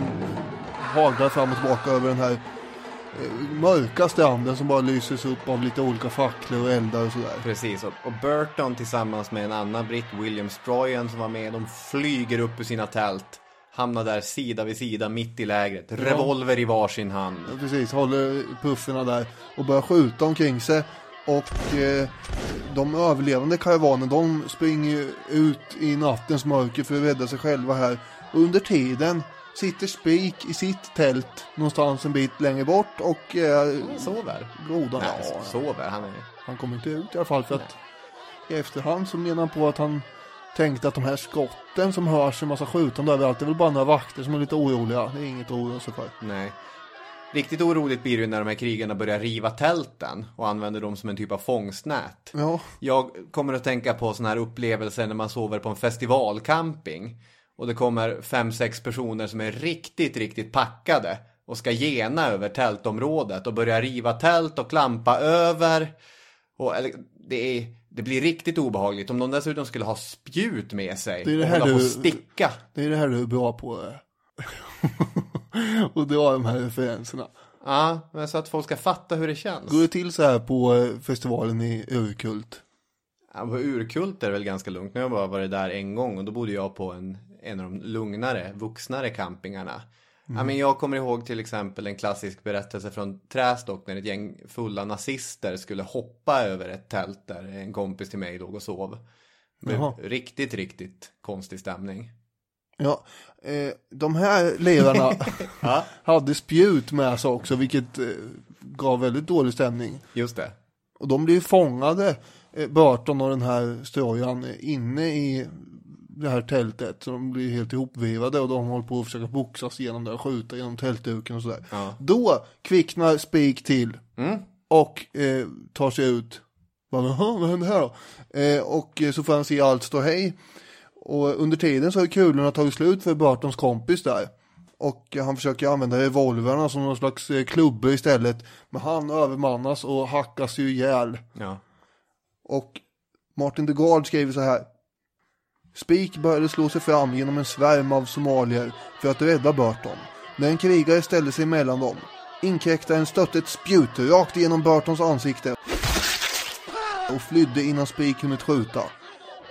haglar fram och tillbaka över den här eh, mörka stranden som bara lyses upp av lite olika facklor och eldar och sådär. Precis, och, och Burton tillsammans med en annan britt, William Stroyan som var med, de flyger upp ur sina tält. Hamnar där sida vid sida mitt i lägret. Revolver i varsin hand. Ja, precis, håller pufferna där och börjar skjuta omkring sig. Och eh, de överlevande karavanen de springer ut i nattens mörker för att rädda sig själva här. Under tiden sitter Spik i sitt tält någonstans en bit längre bort och eh, sover. Goda. Nej, Ja, sover. Han är... han kommer inte ut i alla fall för att i efterhand så menar han på att han tänkte att de här skotten som hörs en massa skjutande överallt det är väl bara några vakter som är lite oroliga. Det är inget att oroa sig för. Nej. Riktigt oroligt blir det ju när de här krigarna börjar riva tälten och använder dem som en typ av fångstnät. Ja. Jag kommer att tänka på sådana här upplevelser när man sover på en festivalcamping. Och det kommer fem, sex personer som är riktigt, riktigt packade. och ska gena över tältområdet och börja riva tält och klampa över. Och, eller, det, är, det blir riktigt obehagligt om de dessutom skulle ha spjut med sig Det är det och här hålla på du- och sticka. Det är det här du är bra på. och dra de här referenserna. Ja, men så att folk ska fatta hur det känns. Går det till så här på eh, festivalen i Urkult? Ja, på Urkult är det väl ganska lugnt. Nu har jag bara varit där en gång och då bodde jag på en, en av de lugnare, vuxnare campingarna. Ja, men jag kommer ihåg till exempel en klassisk berättelse från Trästock när ett gäng fulla nazister skulle hoppa över ett tält där en kompis till mig låg och sov. Riktigt, riktigt konstig stämning. Ja, eh, de här lirarna hade spjut med sig också, vilket eh, gav väldigt dålig stämning. Just det. Och de blev fångade, eh, Burton och den här Strojan, eh, inne i det här tältet. Så de blir helt ihopvevade och de håller på att försöka boxas igenom det och skjuta genom tältduken och sådär. Ja. Då kvicknar Spik till Mm. och eh, tar sig ut. Bara, "Jaha, vad händer här då? Eh, och eh, så får han se allt stå hej. Och under tiden så har kulorna tagit slut för Burtons kompis där. Och han försöker använda revolverna som någon slags eh, klubbor istället. Men han övermannas och hackas ju ihjäl. Ja. Och Martin de Gard skriver så här. Spik började slå sig fram genom en svärm av somalier för att rädda Burton. När en krigare ställde sig mellan dem. Inkräktaren stötte ett spjut rakt igenom Burtons ansikte och flydde innan Spik hunnit skjuta.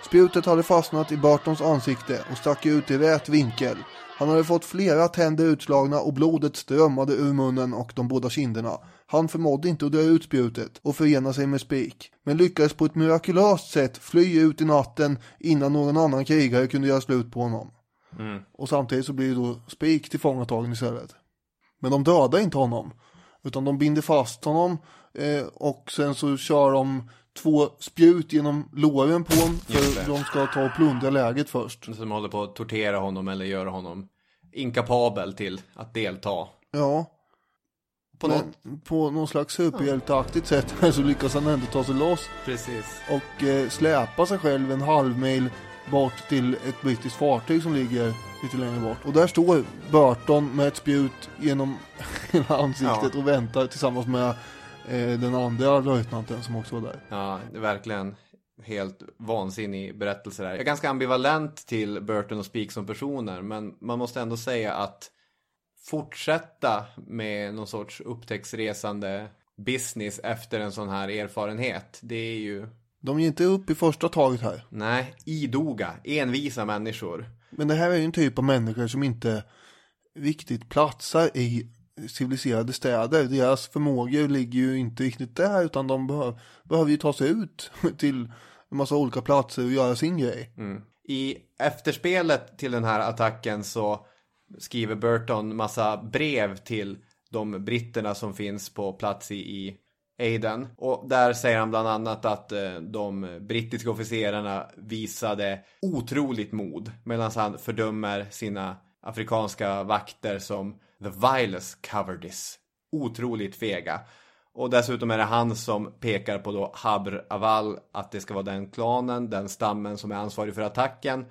Spjutet hade fastnat i Burtons ansikte och stack ut i rät vinkel. Han hade fått flera tänder utslagna och blodet strömmade ur munnen och de båda kinderna. Han förmådde inte att dra ut spjutet och förena sig med Spik, men lyckades på ett mirakulöst sätt fly ut i natten innan någon annan krigare kunde göra slut på honom. Mm. Och samtidigt så blir ju då Spik tillfångatagen istället. Men de dödar inte honom, utan de binder fast honom eh, och sen så kör de två spjut genom låren på honom för de ska ta och plundra läget först. Som håller på att tortera honom eller göra honom inkapabel till att delta. Ja. På något- på någon slags superhjälteaktigt sätt så lyckas han ändå ta sig loss Precis. och eh, släpa sig själv en halv mil bort till ett brittiskt fartyg som ligger lite längre bort. Och där står Burton med ett spjut genom hela ansiktet Ja. och väntar tillsammans med eh, den andra löjtnanten som också var där. Ja, det är verkligen helt vansinnig berättelse där. Jag är ganska ambivalent till Burton och Speak som personer, men man måste ändå säga att fortsätta med någon sorts upptäcktsresande business efter en sån här erfarenhet, det är ju, De ger inte upp i första taget här. nej, idoga, envisa människor. Men det här är ju en typ av människor som inte riktigt platsar i civiliserade städer. Deras förmågor ligger ju inte riktigt där utan de behöver, behöver ju ta sig ut till en massa olika platser och göra sin grej. Mm. I efterspelet till den här attacken så skriver Burton massa brev till de britterna som finns på plats i, i Aden. Och där säger han bland annat att eh, de brittiska officerarna visade otroligt mod. Medan han fördömer sina afrikanska vakter som the vilest cowardice. Otroligt fega. Och dessutom är det han som pekar på då Habr Aval att det ska vara den klanen, den stammen som är ansvarig för attacken.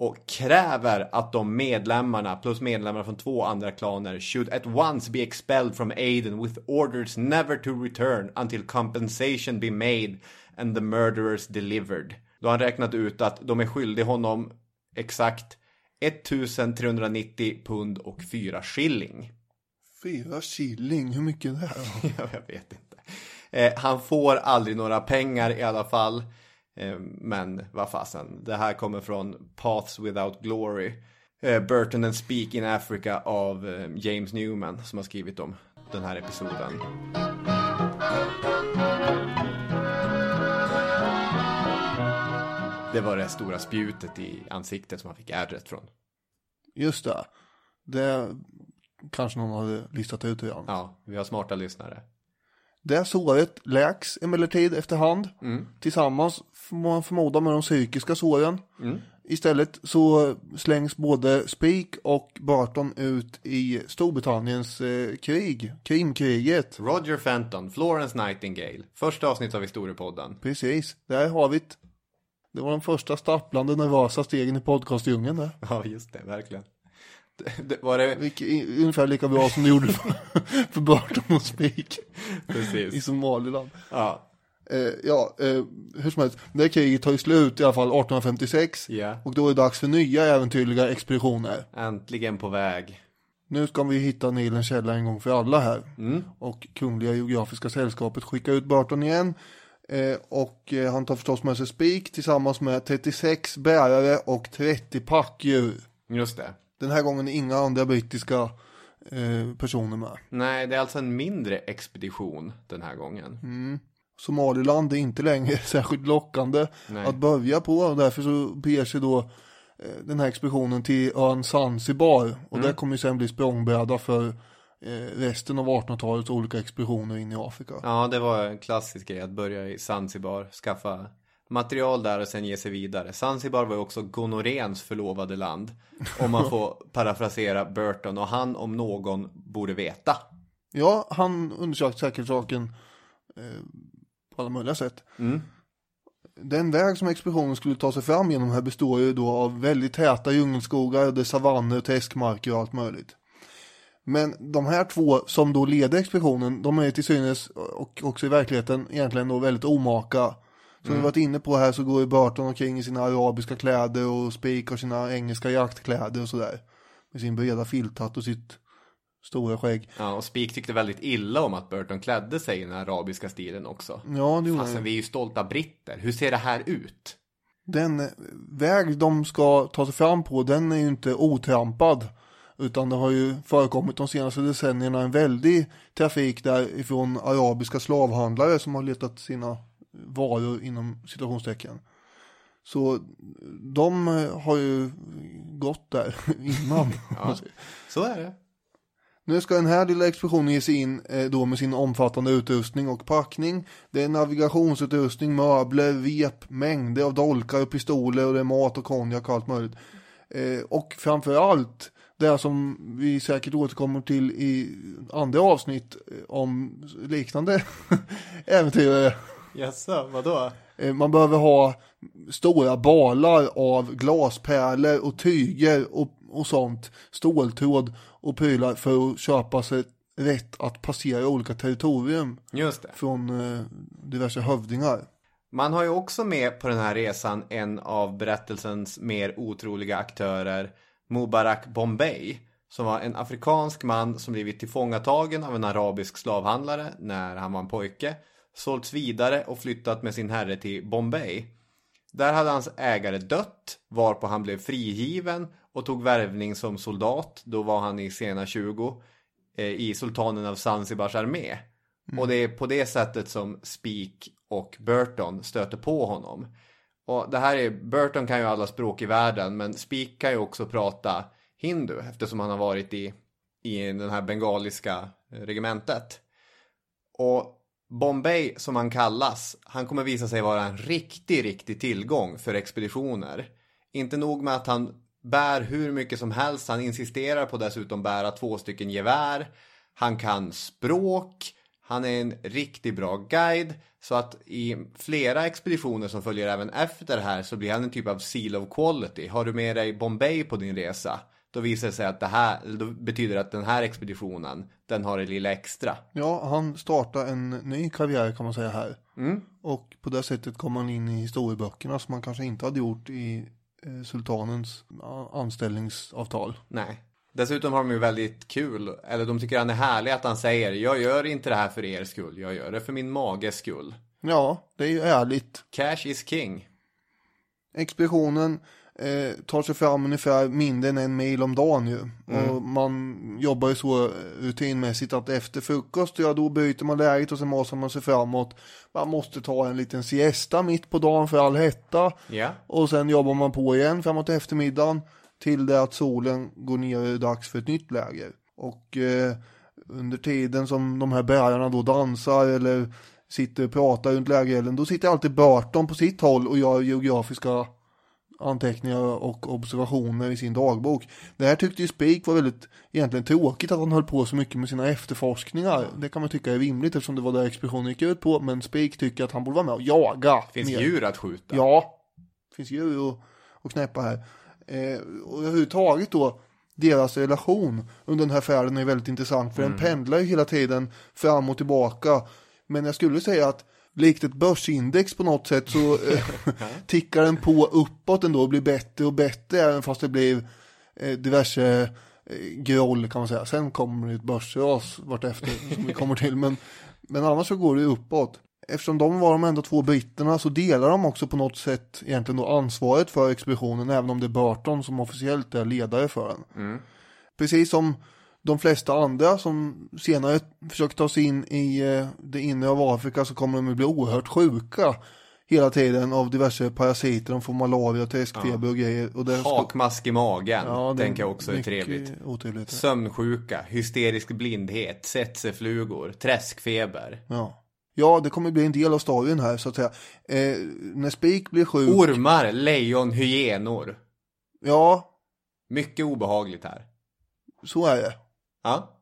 Och kräver att de medlemmarna plus medlemmar från två andra klaner should at once be expelled from Aden with orders never to return until compensation be made and the murderers delivered. Då har han räknat ut att de är skyldiga honom exakt 1390 pund och 4 shilling. Fyra shilling, hur mycket är det? Jag vet inte. Eh, han får aldrig några pengar i alla fall. Eh, men vad fasen, det här kommer från Paths Without Glory. Eh, Burton and Speak in Africa av eh, James Newman som har skrivit om den här episoden. Det var det stora spjutet i ansiktet som han fick ärret från. Just det. Det kanske någon hade listat ut redan. Ja, vi har smarta lyssnare. Det såret läks emellertid efterhand. Mm. Tillsammans får man förmoda med de psykiska såren. Mm. Istället så slängs både Speak och Burton ut i Storbritanniens eh, krig, Krimkriget. Roger Fenton, Florence Nightingale. Första avsnitt av Historiepodden. Precis, där har vi det. Det var de första stapplande nervösa stegen i podcastdjungeln där. Ja, just det, verkligen. Det, var det... Vilket, ungefär lika bra som du gjorde för, för Burton och Spik Precis. i Somaliland. Ja. Eh, ja, eh, hur som helst, det kriget tar ju slut i alla fall 1856 Ja. och då är det dags för nya äventyrliga expeditioner. Äntligen på väg. Nu ska vi hitta Nilens källa en gång för alla här. Mm. Och Kungliga Geografiska Sällskapet skickar ut Burton igen. Eh, och eh, han tar förstås med sig Spik tillsammans med 36 bärare och 30 packdjur. Just det. Den här gången är inga andra brittiska eh, personer med. Nej, det är alltså en mindre expedition den här gången. Mm. Somaliland är inte längre särskilt lockande Nej. att börja på och därför så beger sig då eh, den här expeditionen till ön Zanzibar och Mm. det kommer ju sen bli språngbräda för eh, resten av 1800-talets olika expeditioner in i Afrika. Ja, det var en klassisk grej att börja i Zanzibar, skaffa material där och sen ge sig vidare. Zanzibar var ju också gonorrens förlovade land. Om man får parafrasera Burton och han om någon borde veta. Ja, han undersökte säkert saken eh, på alla möjliga sätt. Mm. Den väg som expeditionen skulle ta sig fram genom här består ju då av väldigt täta djungelskogar, det är savanner, träskmarker och allt möjligt. Men de här två som då leder expeditionen, de är till synes och också i verkligheten egentligen då väldigt omaka. Som vi varit inne på här så går ju Burton omkring i sina arabiska kläder och Spik har sina engelska jaktkläder och sådär. Med sin breda filthatt och sitt stora skägg. Ja, och Spik tyckte väldigt illa om att Burton klädde sig i den arabiska stilen också. Ja, det gjorde Fastän vi är ju stolta britter. Hur ser det här ut? Den väg de ska ta sig fram på, den är ju inte otrampad. Utan det har ju förekommit de senaste decennierna en väldig trafik där ifrån arabiska slavhandlare som har letat sina varor inom citationstecken. Så de eh, har ju gått där innan. Ja, så är det. Nu ska den här lilla expeditionen ge sig in eh, då med sin omfattande utrustning och packning. Det är navigationsutrustning, möbler, vep, mängder av dolkar och pistoler och det är mat och konjak och allt möjligt. Eh, och framför allt det som vi säkert återkommer till i andra avsnitt om liknande äventyrare. Jaså, vadå? Eh, Man behöver ha stora balar av glaspärlor och tyger och, och sånt, ståltråd och prylar för att köpa sig rätt att passera olika territorium Just det. från eh, diverse hövdingar. Man har ju också med på den här resan en av berättelsens mer otroliga aktörer, Mubarak Bombay, som var en afrikansk man som blivit tillfångatagen av en arabisk slavhandlare när han var en pojke, sålts vidare och flyttat med sin herre till Bombay. Där hade hans ägare dött, varpå han blev frigiven och tog värvning som soldat, då var han i sena 20, eh, i sultanen av Zanzibars armé. Och det är på det sättet som Spik och Burton stöter på honom. Och det här är, Burton kan ju alla språk i världen, men Spik kan ju också prata hindu eftersom han har varit i, i den här bengaliska eh, regementet. Och Bombay som han kallas, han kommer visa sig vara en riktig, riktig tillgång för expeditioner. Inte nog med att han bär hur mycket som helst, han insisterar på dessutom bära två stycken gevär. Han kan språk, han är en riktigt bra guide. Så att i flera expeditioner som följer även efter det här så blir han en typ av seal of quality. Har du med dig Bombay på din resa, då visar det sig att det här, då betyder att den här expeditionen, den har det lilla extra. Ja, han startar en ny karriär kan man säga här. Mm. Och på det sättet kommer han in i historieböckerna som man kanske inte hade gjort i eh, sultanens anställningsavtal. Nej. Dessutom har de ju väldigt kul, eller de tycker han är härlig att han säger Jag gör inte det här för er skull, jag gör det för min mages skull. Ja, det är ju ärligt. Cash is king. Expeditionen eh, tar sig fram ungefär mindre än en mil om dagen ju. Mm. Och man jobbar ju så rutinmässigt att efter frukost, ja då byter man läget och sen masar man sig framåt. Man måste ta en liten siesta mitt på dagen för all hetta. Ja. Och sen jobbar man på igen framåt eftermiddagen. Till det att solen går ner och det är dags för ett nytt läger. Och eh, under tiden som de här bärarna då dansar eller sitter och pratar runt lägerelden. Då sitter alltid Burton på sitt håll och gör geografiska anteckningar och observationer i sin dagbok. Det här tyckte ju Spik var väldigt egentligen tråkigt att han höll på så mycket med sina efterforskningar. Det kan man tycka är rimligt eftersom det var det expeditionen gick ut på. Men Spik tycker att han borde vara med och jaga. Finns mer. djur att skjuta. Ja, finns djur och, och knäppa här. Eh, och överhuvudtaget då deras relation under den här färden är väldigt intressant. För Mm. den pendlar ju hela tiden fram och tillbaka. Men jag skulle säga att likt ett börsindex på något sätt så eh, tickar den på uppåt ändå och blir bättre och bättre även fast det blir eh, diverse eh, groll kan man säga. Sen kommer det ett börsras vartefter som vi kommer till. Men, men annars så går det uppåt. Eftersom de var de ändå två britterna så delar de också på något sätt egentligen då ansvaret för expeditionen även om det är Burton som officiellt är ledare för den. Mm. Precis som de flesta andra som senare försöker ta sig in i eh, det inre av Afrika så kommer de att bli oerhört sjuka hela tiden av diverse parasiter. De får malaria, träskfeber och grejer. Och det Hakmask i magen, Ja, tänker jag också är trevligt. otrevligt. Sömnsjuka, hysterisk blindhet, tsetseflugor, träskfeber. Ja. ja, det kommer bli en del av storyn här så att säga. Eh, när Spik blir sjuk. Ormar, lejon, hyenor. Ja, Mycket obehagligt här. så är det. Ja,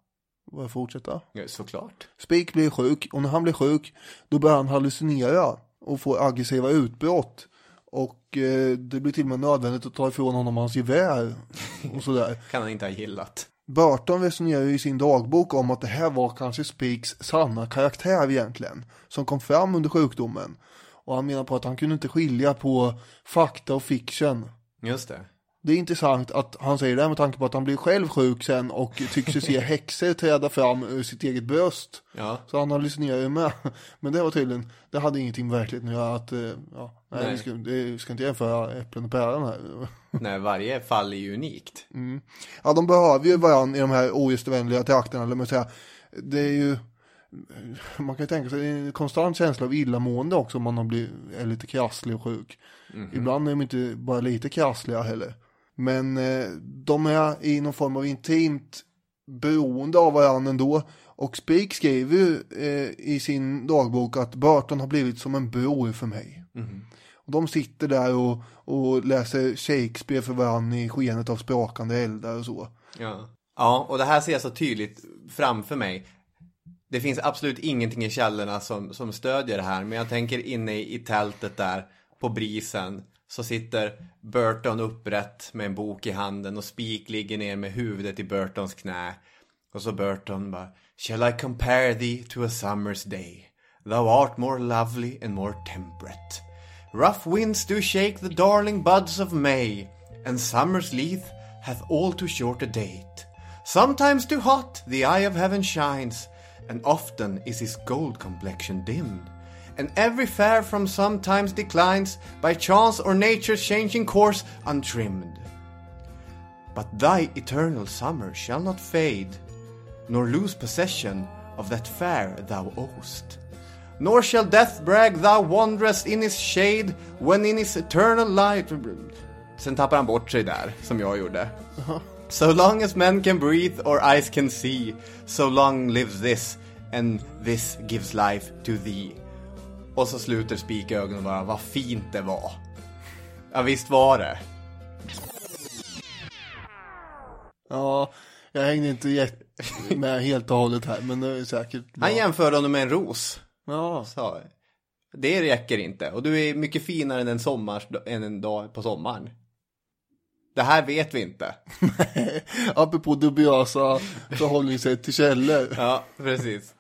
Får jag fortsätta? ja, såklart. Spik blir sjuk och när han blir sjuk då börjar han hallucinera och får aggressiva utbrott. Och eh, det blir till och med nödvändigt att ta ifrån honom hans gevär och sådär. Kan han inte ha gillat. Burton resonerar ju i sin dagbok om att det här var kanske Spiks sanna karaktär egentligen. Som kom fram under sjukdomen. Och han menar på att han kunde inte skilja på fakta och fiction. Just det. Det är intressant att han säger det med tanke på att han blir själv sjuk sen och tycks sig se häxor träda fram ur sitt eget bröst. Ja. Så han hallucinerar ju med. Men det var tydligen, det hade ingenting med verkligheten att göra. Att, eh, ja, nej, Nej. Vi, ska, det, vi ska inte jämföra äpplen och päron här. Nej, varje fall är ju unikt. Mm. Ja, de behöver ju varandra i de här ogästvänliga trakterna. Eller man säga. Det är ju, man kan ju tänka sig en konstant känsla av illamående också om man har blivit, är lite krasslig och sjuk. Mhm. Ibland är de inte bara lite krassliga heller. Men eh, de är i någon form av intimt beroende av varandra ändå. Och Spik skriver ju eh, i sin dagbok att Burton har blivit som en bror för mig. Mhm. Och de sitter där och, och läser Shakespeare för varandra i skenet av sprakande eldar och så. Ja. ja, och det här ser jag så tydligt framför mig. Det finns absolut ingenting i källorna som, som stödjer det här, men jag tänker inne i, i tältet där på brisen så sitter Burton upprätt med en bok i handen och Spik ligger ner med huvudet i Burtons knä. Och så Burton bara Shall I compare thee to a summer's day? Thou art more lovely and more temperate. Rough winds do shake the darling buds of May, and summer's leaf hath all too short a date. Sometimes too hot the eye of heaven shines, and often is his gold complexion dimmed. And every fair from sometimes declines, by chance or nature's changing course untrimmed. But thy eternal summer shall not fade, nor lose possession of that fair thou owest. Nor shall death brag thou wanderest in his shade when in his eternal light... Sen tappar han bort sig där, som jag gjorde. So long as men can breathe or eyes can see, so long lives this, and this gives life to thee. Och så sluter Spik ögonen bara, vad fint det var. Ja, visst var det. Ja, jag hängde inte med helt och hållet här, men det är säkert bra. Han jämförde honom med en ros. Ja. Så, det räcker inte. Och du är mycket finare än en, sommars, än en dag på sommaren. Det här vet vi inte. Apropå dubiösa förhållningssätt till källor. Ja, precis.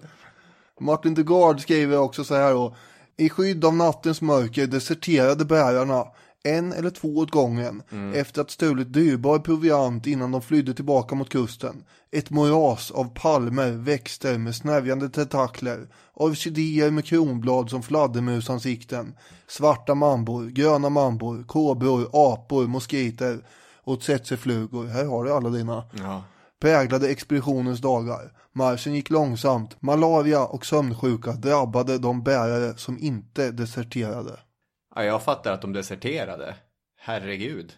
Martin de Gard skriver också så här då. I skydd av nattens mörker deserterade bärarna en eller två åt gången efter att stulit dyrbar proviant innan de flydde tillbaka mot kusten. Ett moras av palmer, växter med snärjande tentakler, orkidéer med kronblad som fladdermusansikten, svarta mambor, gröna mambor, kobror, apor, moskiter och tsetseflugor. Här har du alla dina Ja. präglade expeditionens dagar. Marschen gick långsamt. Malaria och sömnsjuka drabbade de bärare som inte deserterade. ja, jag fattar att de deserterade. Herregud.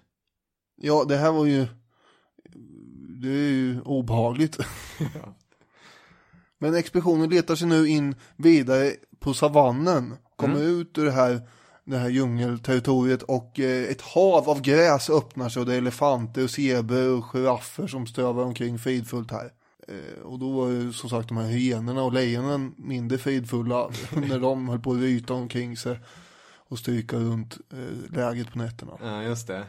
Ja, det här var ju... Det är ju obehagligt. Men expeditionen letar sig nu in vidare på savannen. Kommer ut ur det här, det här djungelterritoriet och eh, ett hav av gräs öppnar sig och det är elefanter och zebror och giraffer som strövar omkring fridfullt här. Eh, och då var ju som sagt de här hyenorna och lejonen mindre fridfulla när de höll på att ryta omkring sig och stryka runt eh, läget på nätterna. Ja, just det.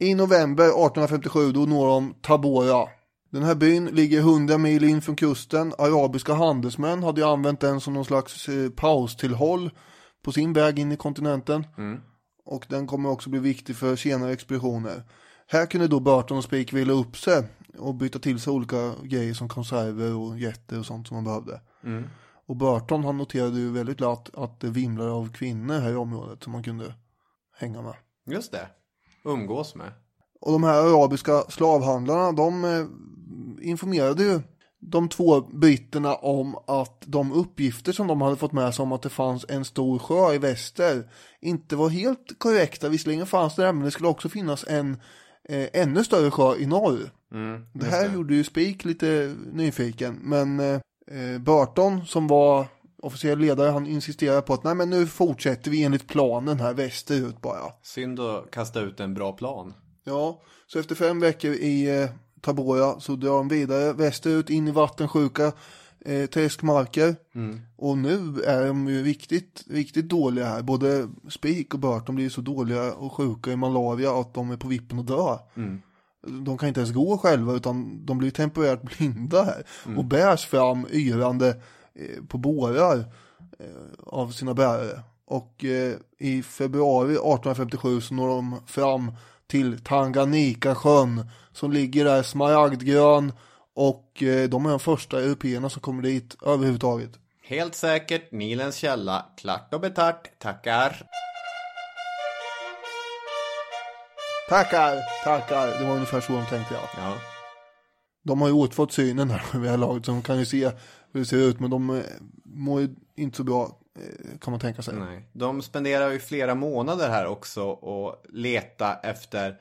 I november 1857 då når de Tabora. Den här byn ligger 100 mil in från kusten. Arabiska handelsmän hade ju använt den som någon slags eh, paustillhåll på sin väg in i kontinenten. Mm. Och den kommer också bli viktig för senare expeditioner. Här kunde då Burton och Speke vila upp sig och byta till sig olika grejer som konserver och jätter och sånt som man behövde. Mm. Och Burton han noterade ju väldigt lätt att det vimlar av kvinnor här i området som man kunde hänga med. Just det. Umgås med. Och de här arabiska slavhandlarna de eh, informerade ju de två britterna om att de uppgifter som de hade fått med sig om att det fanns en stor sjö i väster inte var helt korrekta. Visserligen fanns det men det skulle också finnas en eh, ännu större sjö i norr. Mm, det här gjorde ju Spik lite nyfiken men eh, eh, Burton som var officiell ledare han insisterade på att nej men nu fortsätter vi enligt planen här västerut bara. Synd att kasta ut en bra plan. Ja, så efter fem veckor i eh, Tabora så drar de vidare västerut in i vattensjuka eh, träskmarker. Mm. Och nu är de ju riktigt, riktigt dåliga här. Både Spik och Burton blir så dåliga och sjuka i malaria att de är på vippen att dö. Mm. De kan inte ens gå själva utan de blir temporärt blinda här. Mm. Och bärs fram yrande eh, på bårar eh, av sina bärare. Och eh, i februari 1857 så når de fram till Tanganyika-sjön som ligger där smaragdgrön och de är de första européerna som kommer dit överhuvudtaget. Helt säkert Nilens källa. Klart och betart. Tackar. Tackar, tackar. Det var ungefär så de tänkte jag. Ja. De har ju återfått synen här det här laget så de kan ju se hur det ser ut men de eh, mår ju inte så bra eh, kan man tänka sig. Nej. De spenderar ju flera månader här också och leta efter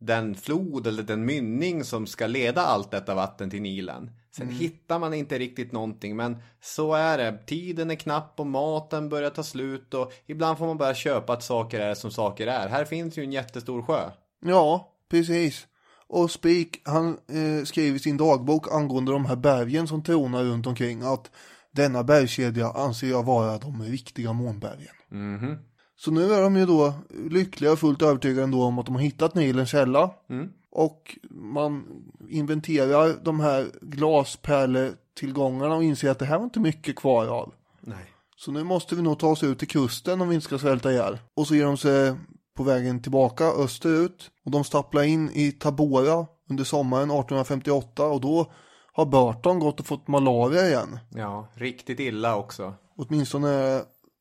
den flod eller den mynning som ska leda allt detta vatten till Nilen. Sen Mm. hittar man inte riktigt någonting men så är det. Tiden är knapp och maten börjar ta slut och ibland får man bara köpa att saker är som saker är. Här finns ju en jättestor sjö. Ja, precis. Och Spik, han eh, skrev i sin dagbok angående de här bergen som tronar runt omkring att denna bergskedja anser jag vara de riktiga månbergen. Mhm. Så nu är de ju då lyckliga och fullt övertygade ändå om att de har hittat Nilens källa. Mm. Och man inventerar de här glaspärletillgångarna och inser att det här var inte mycket kvar av. Nej. Så nu måste vi nog ta oss ut till kusten om vi inte ska svälta ihjäl. Och så ger de sig på vägen tillbaka österut. Och de stapplar in i Tabora under sommaren 1858 och då har Burton gått och fått malaria igen. Ja, riktigt illa också. Åtminstone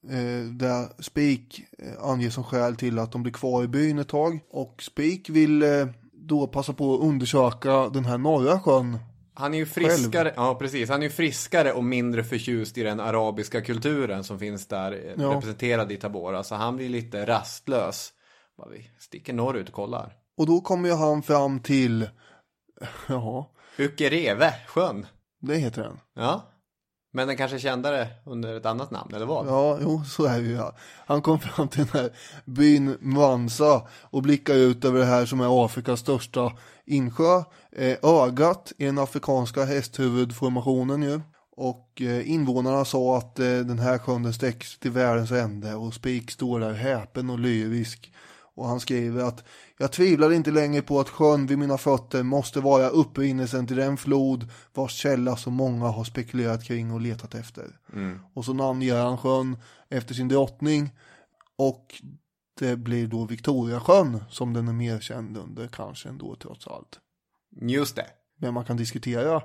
eh, där Spik eh, anger som skäl till att de blir kvar i byn ett tag. Och Spik vill eh, då passa på att undersöka den här norra sjön. Han är ju friskare, ja precis, han är friskare och mindre förtjust i den arabiska kulturen som finns där eh, Ja. representerad i Tabora. Så han blir lite rastlös. Bara vi sticker norrut och kollar. Och då kommer ju han fram till, ja, Ukereve, sjön. det heter den. Ja. Men den kanske kände kändare under ett annat namn, eller vad? Ja, jo, så är det ju. Ja. Han kom fram till den här byn Mwanza och blickar ut över det här som är Afrikas största insjö. Eh, ögat i den afrikanska hästhuvudformationen ju. Och eh, invånarna sa att eh, den här sjön den sträcks till världens ände och Spik står där häpen och lyrisk. Och han skriver att jag tvivlar inte längre på att sjön vid mina fötter måste vara upprinnelsen till den flod vars källa så många har spekulerat kring och letat efter. Mm. Och så namnger han sjön efter sin drottning. Och det blir då Victoriasjön som den är mer känd under kanske ändå trots allt. Just det. Men man kan diskutera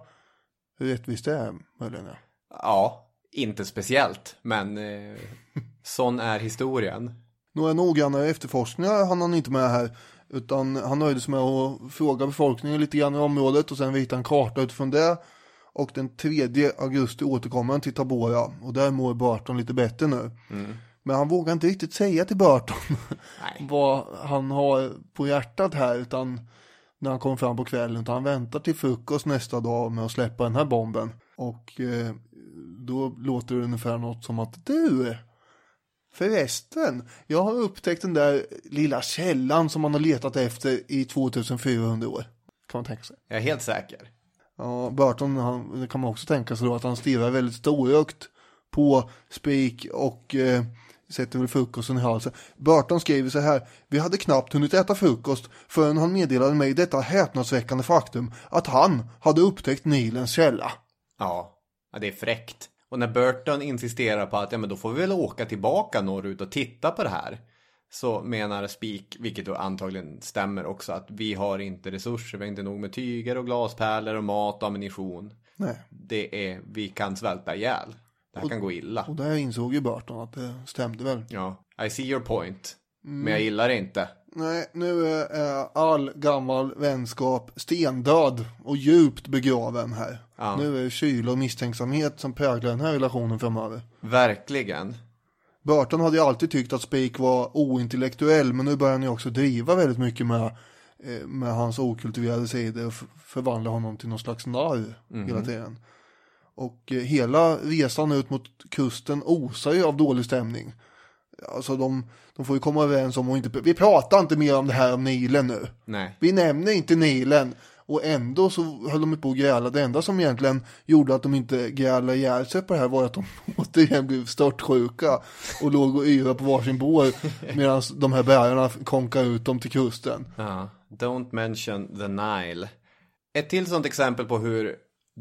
hur rättvist det är möjligen. Ja. Inte speciellt, men eh, sån är historien. Några noggrannare efterforskningar hann han inte med här. Utan han nöjde sig med att fråga befolkningen lite grann i området och sen rita en karta utifrån det. Och den 3 augusti återkommer han till Tabora och där mår Burton lite bättre nu. Mm. Men han vågar inte riktigt säga till Burton vad han har på hjärtat här utan när han kommer fram på kvällen utan han väntar till frukost nästa dag med att släppa den här bomben. Och eh, då låter det ungefär något som att du Förresten, jag har upptäckt den där lilla källan som man har letat efter i 2400 år. Kan man tänka sig. Jag är helt säker. Ja, Burton, han, kan man också tänka sig då att han stirrar väldigt storögt på Spik och eh, sätter väl frukosten i halsen. Burton skriver så här. Vi hade knappt hunnit äta frukost förrän han meddelade mig detta häpnadsväckande faktum att han hade upptäckt Nilens källa. Ja, ja det är fräckt. Och när Burton insisterar på att ja, men då får vi väl åka tillbaka norrut och titta på det här. Så menar Spik, vilket då antagligen stämmer också, att vi har inte resurser, vi har inte nog med tyger och glaspärlor och mat och ammunition. Nej. Det är, vi kan svälta ihjäl. Det här kan gå illa. Och där insåg ju Burton att det stämde väl. Ja, I see your point. Mm. Men jag gillar det inte. Nej, nu är all gammal vänskap stendöd och djupt begraven här. Ja. Nu är det kyla och misstänksamhet som präglar den här relationen framöver. Verkligen. Burton hade ju alltid tyckt att Spake var ointellektuell men nu börjar han ju också driva väldigt mycket med, eh, med hans okultiverade sidor och förvandla honom till någon slags narr Mhm. hela tiden. Och eh, hela resan ut mot kusten osar ju av dålig stämning. Alltså de, de får ju komma överens om att inte, vi pratar inte mer om det här om Nilen nu. Nej. Vi nämner inte Nilen. Och ändå så höll de på att gräla. Det enda som egentligen gjorde att de inte grälade ihjäl sig på det här var att de återigen blev störtsjuka. Och låg och yrade på varsin bår. Medan de här bärarna konkade ut dem till kusten. Ja. Don't mention the Nile. Ett till sånt exempel på hur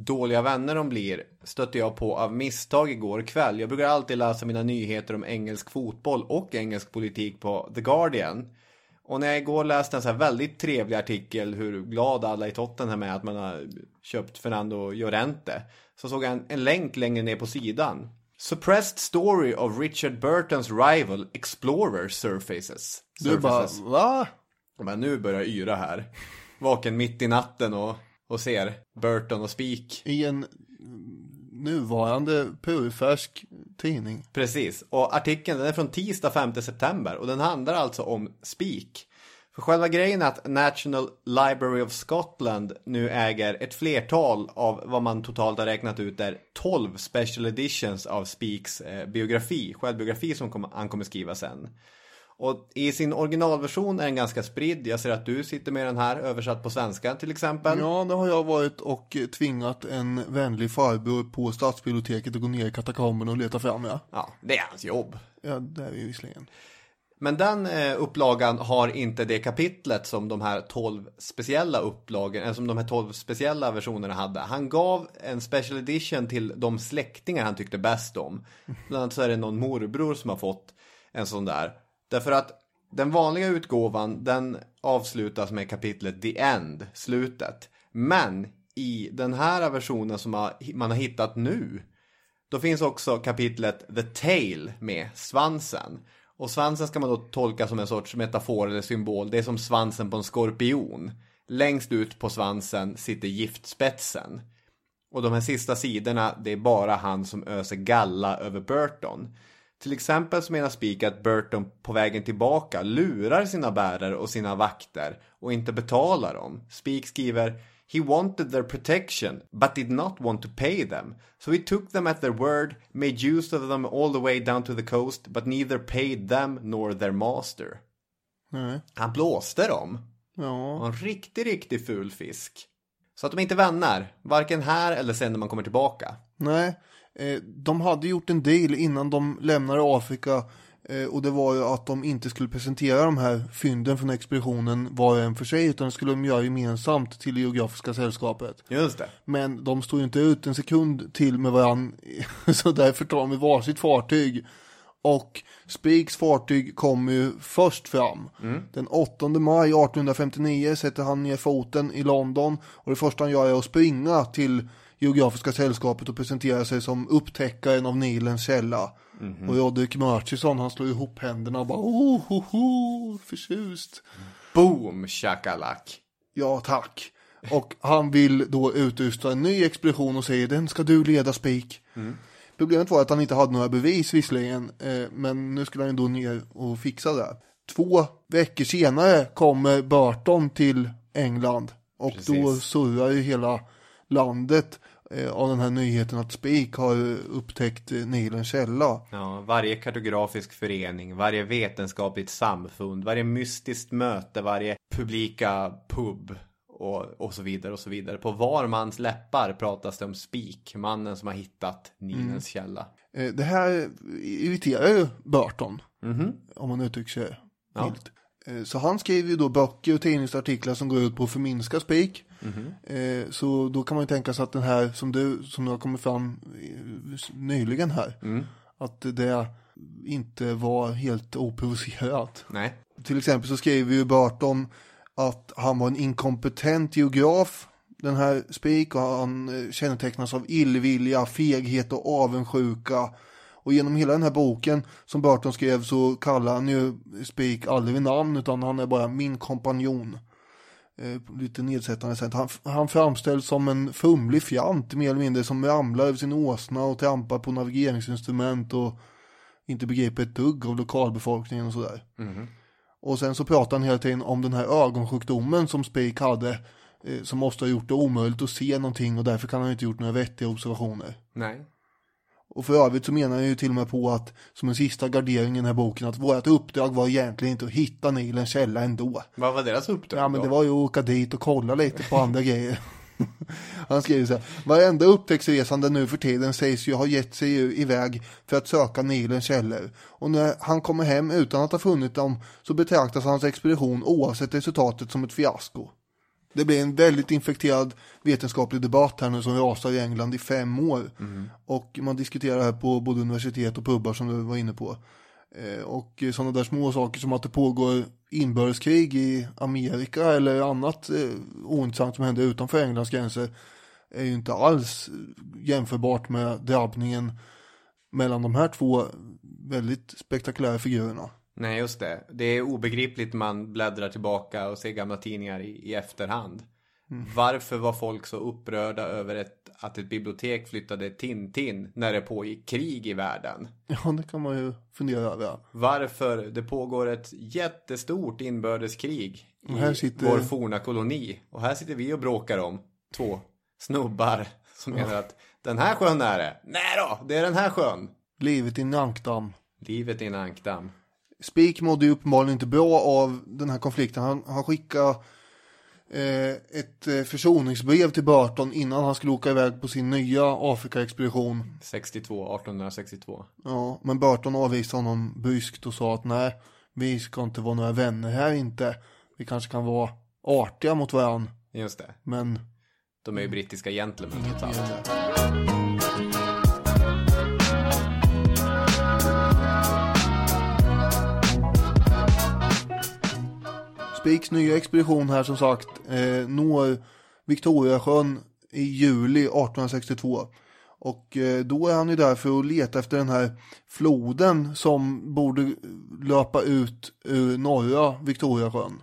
dåliga vänner de blir stötte jag på av misstag igår kväll. Jag brukar alltid läsa mina nyheter om engelsk fotboll och engelsk politik på The Guardian. Och när jag igår läste en så här väldigt trevlig artikel hur glad alla i Tottenham är att man har köpt Fernando Llorente. Så såg jag en, en länk längre ner på sidan. Suppressed story of Richard Burtons rival Explorer surfaces. Du bara, surfaces. va? Men nu börjar jag yra här. Vaken mitt i natten och, och ser Burton och Spik. I en nuvarande purfärsk tidning. Precis, och artikeln den är från tisdag 5 september och den handlar alltså om Spik. För själva grejen är att National Library of Scotland nu äger ett flertal av vad man totalt har räknat ut är 12 special editions av Speaks eh, biografi, självbiografi som han kommer skriva sen. Och i sin originalversion är den ganska spridd. Jag ser att du sitter med den här översatt på svenska till exempel. Ja, det har jag varit och tvingat en vänlig farbror på stadsbiblioteket att gå ner i katakomberna och leta fram ja. Ja, det är hans jobb. Ja, det är ju visserligen. Men den eh, upplagan har inte det kapitlet som de här 12 speciella upplagorna, eller som de här 12 speciella versionerna hade. Han gav en special edition till de släktingar han tyckte bäst om. Bland annat så är det någon morbror som har fått en sån där. Därför att den vanliga utgåvan den avslutas med kapitlet The End, slutet. Men i den här versionen som man har hittat nu då finns också kapitlet The Tail med svansen. Och svansen ska man då tolka som en sorts metafor eller symbol. Det är som svansen på en skorpion. Längst ut på svansen sitter giftspetsen. Och de här sista sidorna, det är bara han som öser galla över Burton. Till exempel så menar Spik att Burton på vägen tillbaka lurar sina bärare och sina vakter och inte betalar dem. Spik skriver He wanted their protection, but did not want to pay them. So he took them at their word, made use of them all the way down to the coast, but neither paid them nor their master. Nej. Han blåste dem. Ja. En riktig, riktig ful fisk. Så att de inte är vänner, varken här eller sen när man kommer tillbaka. Nej, de hade gjort en deal innan de lämnade Afrika eh, och det var ju att de inte skulle presentera de här fynden från expeditionen var och en för sig utan det skulle de göra gemensamt till det geografiska sällskapet. Just det. Men de stod ju inte ut en sekund till med varandra så därför tar de varsitt fartyg. Och Spiks fartyg kom ju först fram. Den 8 maj 1859 sätter han ner foten i London och det första han gör är att springa till Geografiska sällskapet och presentera sig som upptäckaren av Nilens källa. Och Roderick Murchison han slår ihop händerna och bara oh, oh, oh förtjust. Boom shakalak. Ja tack. Och han vill då utrusta en ny expedition och säger den ska du leda Spik. Problemet var att han inte hade några bevis visserligen, eh, men nu skulle han då ner och fixa det. Två veckor senare kommer Burton till England och då Precis. surrar ju hela landet av den här nyheten att Spik har upptäckt eh, Nilens källa. Ja, varje kartografisk förening, varje vetenskapligt samfund, varje mystiskt möte, varje publika pub och, och så vidare och så vidare. På var mans läppar pratas det om Spik, mannen som har hittat Nilens källa. Eh, det här irriterar ju Burton, Mhm. om man uttrycker sig Ja. milt. Eh, Så han skriver ju då böcker och tidningsartiklar som går ut på att förminska Spik. Eh, Så då kan man ju tänka sig att den här som du, som har kommit fram nyligen här, Mm. att det inte var helt oprovocerat. Nej. Till exempel så skriver ju Burton att han var en inkompetent geograf, den här Spik, och han eh, kännetecknas av illvilja, feghet och avundsjuka. Och genom hela den här boken som Burton skrev så kallar han ju Spik aldrig vid namn utan han är bara min kompanjon. Eh, lite nedsättande sätt. Han, han framställs som en fumlig fjant mer eller mindre som ramlar över sin åsna och trampar på navigeringsinstrument och inte begriper ett dugg av lokalbefolkningen och sådär. Mhm. Och sen så pratar han hela tiden om den här ögonsjukdomen som Spik hade. Eh, som måste ha gjort det omöjligt att se någonting och därför kan han inte gjort några vettiga observationer. Nej. Och för övrigt så menar han ju till och med på att som en sista gardering i den här boken att vårt uppdrag var egentligen inte att hitta Nilens källa ändå. Vad var deras uppdrag Ja men då? det var ju att åka dit och kolla lite på andra grejer. Han skriver så här, varenda upptäcktsresande nu för tiden sägs ju ha gett sig iväg för att söka Nilens källor. Och när han kommer hem utan att ha funnit dem så betraktas hans expedition oavsett resultatet som ett fiasko. Det blir en väldigt infekterad vetenskaplig debatt här nu som rasar i England i fem år. Och man diskuterar det här på både universitet och pubbar som du var inne på. Eh, Och sådana där små saker som att det pågår inbördeskrig i Amerika eller annat eh, ointressant som händer utanför Englands gränser är ju inte alls jämförbart med drabbningen mellan de här två väldigt spektakulära figurerna. Nej, just det. Det är obegripligt man bläddrar tillbaka och ser gamla tidningar i, i efterhand. Mm. Varför var folk så upprörda över ett, att ett bibliotek flyttade Tintin när det pågick krig i världen? Ja, det kan man ju fundera över. Varför det pågår ett jättestort inbördeskrig i Och här sitter- vår forna koloni. Och här sitter vi och bråkar om två snubbar som menar att den här sjön är det. Nej då, det är den här sjön. Livet i en ankdamm. Livet i en ankdamm. Spik mådde ju uppenbarligen inte bra av den här konflikten. Han, han skickade eh, ett eh, försoningsbrev till Burton innan han skulle åka iväg på sin nya Afrikaexpedition. 62, 1862. Ja, men Burton avvisade honom bryskt och sa att nej, vi ska inte vara några vänner här inte. Vi kanske kan vara artiga mot varandra, Just det. men De är ju brittiska gentlemän. inget trots Spiks nya expedition här som sagt eh, når Victoriasjön i juli 1862. Och eh, då är han ju där för att leta efter den här floden som borde löpa ut ur norra Victoriasjön.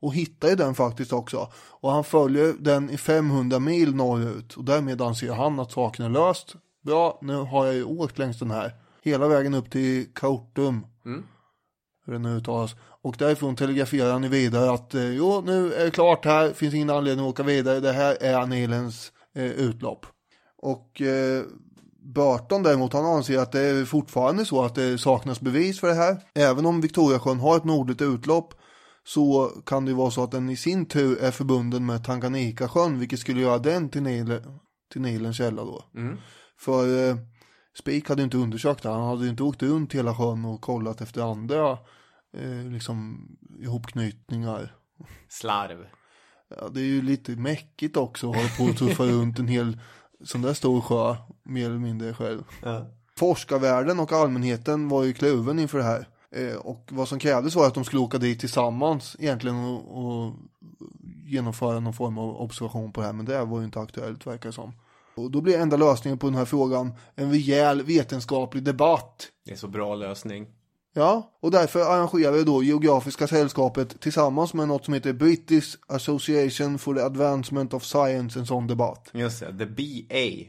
Och hittar ju den faktiskt också. Och han följer den i 500 mil norrut. Och därmed anser han att saken är löst. Bra, nu har jag ju åkt längs den här. Hela vägen upp till Kautum. Mm. Hur det nu uttalas. Och därifrån telegraferar han vidare att eh, jo, nu är det klart här. Finns ingen anledning att åka vidare. Det här är Nilens eh, utlopp. Och eh, Burton däremot han anser att det är fortfarande så att det saknas bevis för det här. Även om Victoriasjön har ett nordligt utlopp så kan det vara så att den i sin tur är förbunden med Tanganyikasjön vilket skulle göra den till, Nile, till Nilens källa då. Mm. För eh, Spik hade inte undersökt det, han hade inte åkt runt hela sjön och kollat efter andra eh, liksom ihopknytningar. Slarv. Ja, det är ju lite mäckigt också att hålla på och tuffa runt en hel sån där stor sjö, mer eller mindre själv. Ja. Forskarvärlden och allmänheten var ju kluven inför det här. Eh, och vad som krävdes var att de skulle åka dit tillsammans egentligen och, och genomföra någon form av observation på det här. Men det var ju inte aktuellt verkar det som. Och då blir enda lösningen på den här frågan en rejäl vetenskaplig debatt. Det är så bra lösning. Ja, och därför arrangerade då Geografiska sällskapet tillsammans med något som heter British Association for the Advancement of Science en sån debatt. Just det, The BA.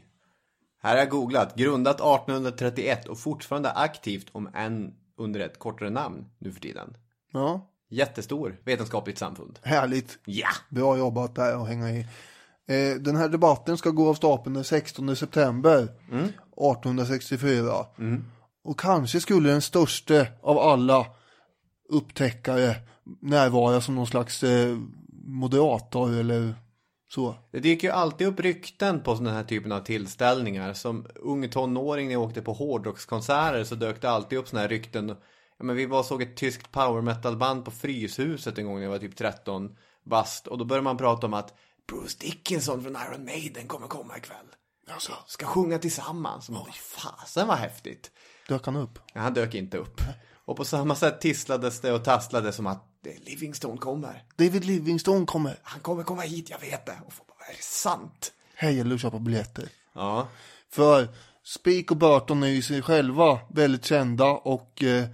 Här har jag googlat. Grundat 1831 och fortfarande aktivt om än under ett kortare namn nu för tiden. Ja, Jättestor vetenskapligt samfund. härligt. Ja! Bra jobbat där och hänga i. Eh, den här debatten ska gå av stapeln den 16 september 1864. Och kanske skulle den största av alla upptäckare närvara som någon slags eh, moderator eller Så. Det dyker ju alltid upp rykten på den här typen av tillställningar. Som ung tonåring när jag åkte på hårdrockskonserter så dök det alltid upp sådana här rykten. Ja, men vi var såg ett tyskt power metal band på Fryshuset en gång när jag var typ 13 bast. Och då började man prata om att Bruce Dickinson från Iron Maiden kommer komma ikväll. Alltså. Ska sjunga tillsammans. Oj, fasen vad häftigt. Dök han upp? Ja, han dök inte upp. Och på samma sätt tisslades det och tasslades som att Livingstone kommer. David Livingstone kommer. Han kommer komma hit, jag vet det. Och få, är det sant? Här gäller det att köpa biljetter. Ja. För Speak och Burton är ju sig själva väldigt kända och eh,